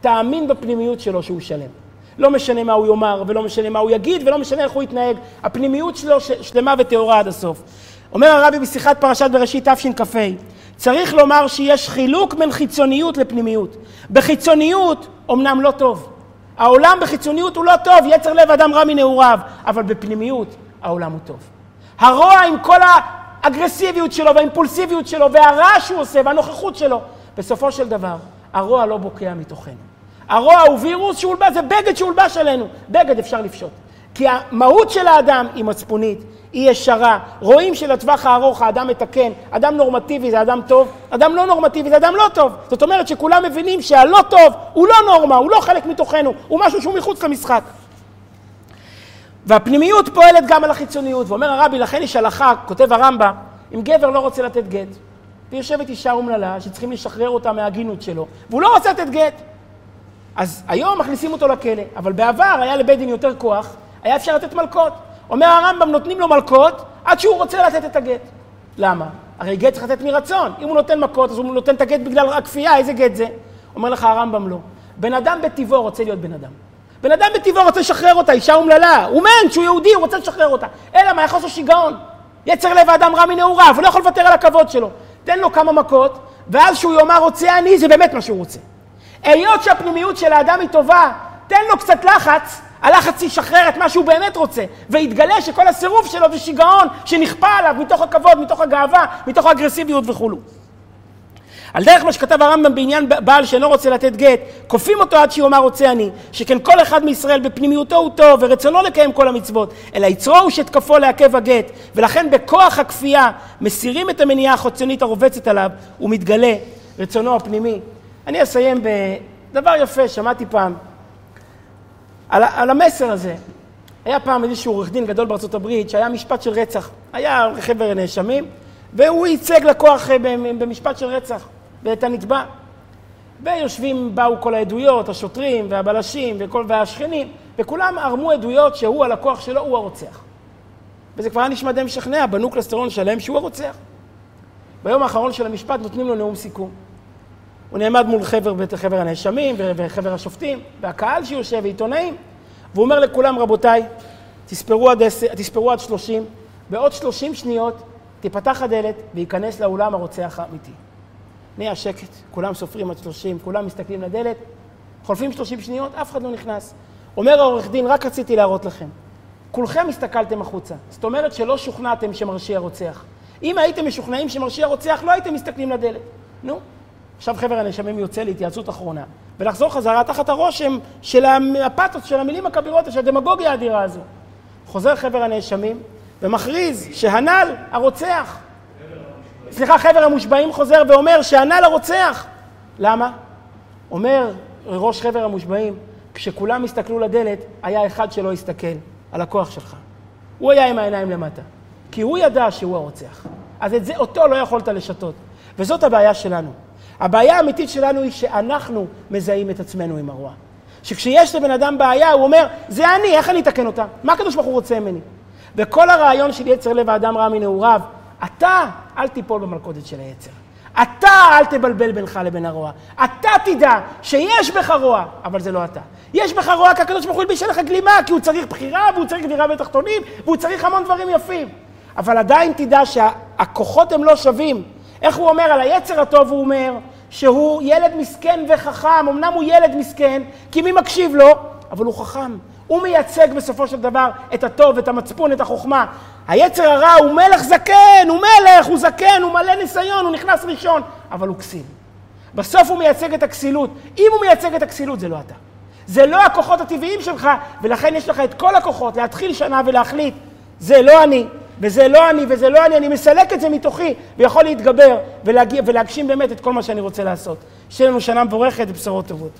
תאמין בפנימיות שלו שהוא שלם. לא משנה מה הוא יאמר, ולא משנה מה הוא יגיד, ולא משנה איך הוא יתנהג. הפנימיות שלו שלמה וטהורה עד הסוף. אומר הרבי בשיחת פרשת בראשית תשכ"ה, צריך לומר שיש חילוק בין חיצוניות לפנימיות. בחיצוניות אמנם לא טוב. העולם בחיצוניות הוא לא טוב, יצר לב אדם רע מנעוריו, אבל בפנימיות העולם הוא טוב. הרוע עם כל האגרסיביות שלו והאימפולסיביות שלו והרע שהוא עושה והנוכחות שלו, בסופו של דבר הרוע לא בוקע מתוכנו. הרוע הוא וירוס שהולבש, זה בגד שהולבש עלינו. בגד אפשר לפשוט. כי המהות של האדם היא מצפונית, היא ישרה. רואים שלטווח הארוך האדם מתקן, אדם נורמטיבי זה אדם טוב, אדם לא נורמטיבי זה אדם לא טוב. זאת אומרת שכולם מבינים שהלא טוב הוא לא נורמה, הוא לא חלק מתוכנו, הוא משהו שהוא מחוץ למשחק. והפנימיות פועלת גם על החיצוניות, ואומר הרבי, לכן יש הלכה, כותב הרמב"ם, אם גבר לא רוצה לתת גט, ויושבת אישה אומללה שצריכים לשחרר אותה מההגינות שלו, והוא לא רוצה לתת גט, אז היום מכניסים אותו לכלא, אבל בעבר היה לבית דין יותר כוח, היה אפשר לתת מלקות. אומר הרמב"ם, נותנים לו מלקות עד שהוא רוצה לתת את הגט. למה? הרי גט צריך לתת מרצון. אם הוא נותן מכות, אז הוא נותן את הגט בגלל הכפייה, איזה גט זה? אומר לך הרמב"ם לא. בן אדם בטבעו רוצה להיות בן אדם. בן אדם בטבעו רוצה לשחרר אותה, אישה אומללה. הוא מן, שהוא יהודי, הוא רוצה לשחרר אותה. אלא מה, יכול לעשות שיגעון. יצר לב האדם רע מנעוריו, הוא לא יכול לוותר על הכבוד שלו. תן לו כמה מכות, ואז שהוא יאמר רוצה אני, זה באמת מה שהוא רוצה. היות שהפנימיות של האדם היא טובה, תן לו קצת לחץ, הלחץ ישחרר את מה שהוא באמת רוצה, ויתגלה שכל הסירוב שלו זה שיגעון שנכפה עליו מתוך הכבוד, מתוך הגאווה, מתוך האגרסיביות וכולו. על דרך מה שכתב הרמב"ם בעניין בעל שאינו רוצה לתת גט, כופים אותו עד שיאמר רוצה אני, שכן כל אחד מישראל בפנימיותו הוא טוב ורצונו לקיים כל המצוות, אלא יצרו הוא שתקפו לעכב הגט, ולכן בכוח הכפייה מסירים את המניעה החוצנית הרובצת עליו, ומתגלה רצונו הפנימי. אני אסיים בדבר יפה, שמעתי פעם, על, על המסר הזה. היה פעם איזשהו עורך דין גדול בארצות הברית שהיה משפט של רצח. היה חבר נאשמים, והוא ייצג לקוח אה, במשפט של רצח, ואת הנתבע. ויושבים, באו כל העדויות, השוטרים והבלשים וכל, והשכנים, וכולם ערמו עדויות שהוא, הלקוח שלו, הוא הרוצח. וזה כבר היה נשמע די משכנע, בנו קלסטרון שלם שהוא הרוצח. ביום האחרון של המשפט נותנים לו נאום סיכום. הוא נעמד מול חבר, חבר הנאשמים וחבר השופטים, והקהל שיושב, ועיתונאים, והוא אומר לכולם, רבותיי, תספרו עד, תספרו עד 30, בעוד 30 שניות תיפתח הדלת וייכנס לאולם הרוצח האמיתי. נהיה שקט, כולם סופרים עד 30, כולם מסתכלים לדלת, חולפים 30 שניות, אף אחד לא נכנס. אומר העורך דין, רק רציתי להראות לכם, כולכם הסתכלתם החוצה, זאת אומרת שלא שוכנעתם שמרשיע רוצח. אם הייתם משוכנעים שמרשיע רוצח, לא הייתם מסתכלים לדלת. נו, עכשיו חבר הנאשמים יוצא להתייעצות אחרונה, ולחזור חזרה תחת הרושם של הפתוס, של המילים הכבירות, של הדמגוגיה האדירה הזו. חוזר חבר הנאשמים ומכריז שהנ"ל הרוצח. סליחה, חבר המושבעים חוזר ואומר שהנ"ל הרוצח. למה? אומר ראש חבר המושבעים, כשכולם הסתכלו לדלת, היה אחד שלא הסתכל על הכוח שלך. הוא היה עם העיניים למטה, כי הוא ידע שהוא הרוצח. אז את זה, אותו לא יכולת לשתות. וזאת הבעיה שלנו. הבעיה האמיתית שלנו היא שאנחנו מזהים את עצמנו עם הרוע. שכשיש לבן אדם בעיה, הוא אומר, זה אני, איך אני אתקן אותה? מה הקדוש ברוך הוא רוצה ממני? וכל הרעיון של יצר לב האדם רע מנעוריו, אתה אל תיפול במלכודת של היצר. אתה אל תבלבל בינך לבין הרוע. אתה תדע שיש בך רוע, אבל זה לא אתה. יש בך רוע כי הקדוש ברוך הוא ילביש עליך גלימה, כי הוא צריך בחירה, והוא צריך דירה בתחתונים, והוא צריך המון דברים יפים. אבל עדיין תדע שהכוחות הם לא שווים. איך הוא אומר על היצר הטוב? הוא אומר שהוא ילד מסכן וחכם, אמנם הוא ילד מסכן, כי מי מקשיב לו? אבל הוא חכם. הוא מייצג בסופו של דבר את הטוב, את המצפון, את החוכמה. היצר הרע הוא מלך זקן, הוא מלך, הוא זקן, הוא מלא ניסיון, הוא נכנס ראשון, אבל הוא כסיל. בסוף הוא מייצג את הכסילות. אם הוא מייצג את הכסילות, זה לא אתה. זה לא הכוחות הטבעיים שלך, ולכן יש לך את כל הכוחות להתחיל שנה ולהחליט, זה לא אני, וזה לא אני, וזה לא אני, אני מסלק את זה מתוכי, ויכול להתגבר ולהגיע, ולהגשים באמת את כל מה שאני רוצה לעשות. שיהיה לנו שנה מבורכת ובשורות טובות.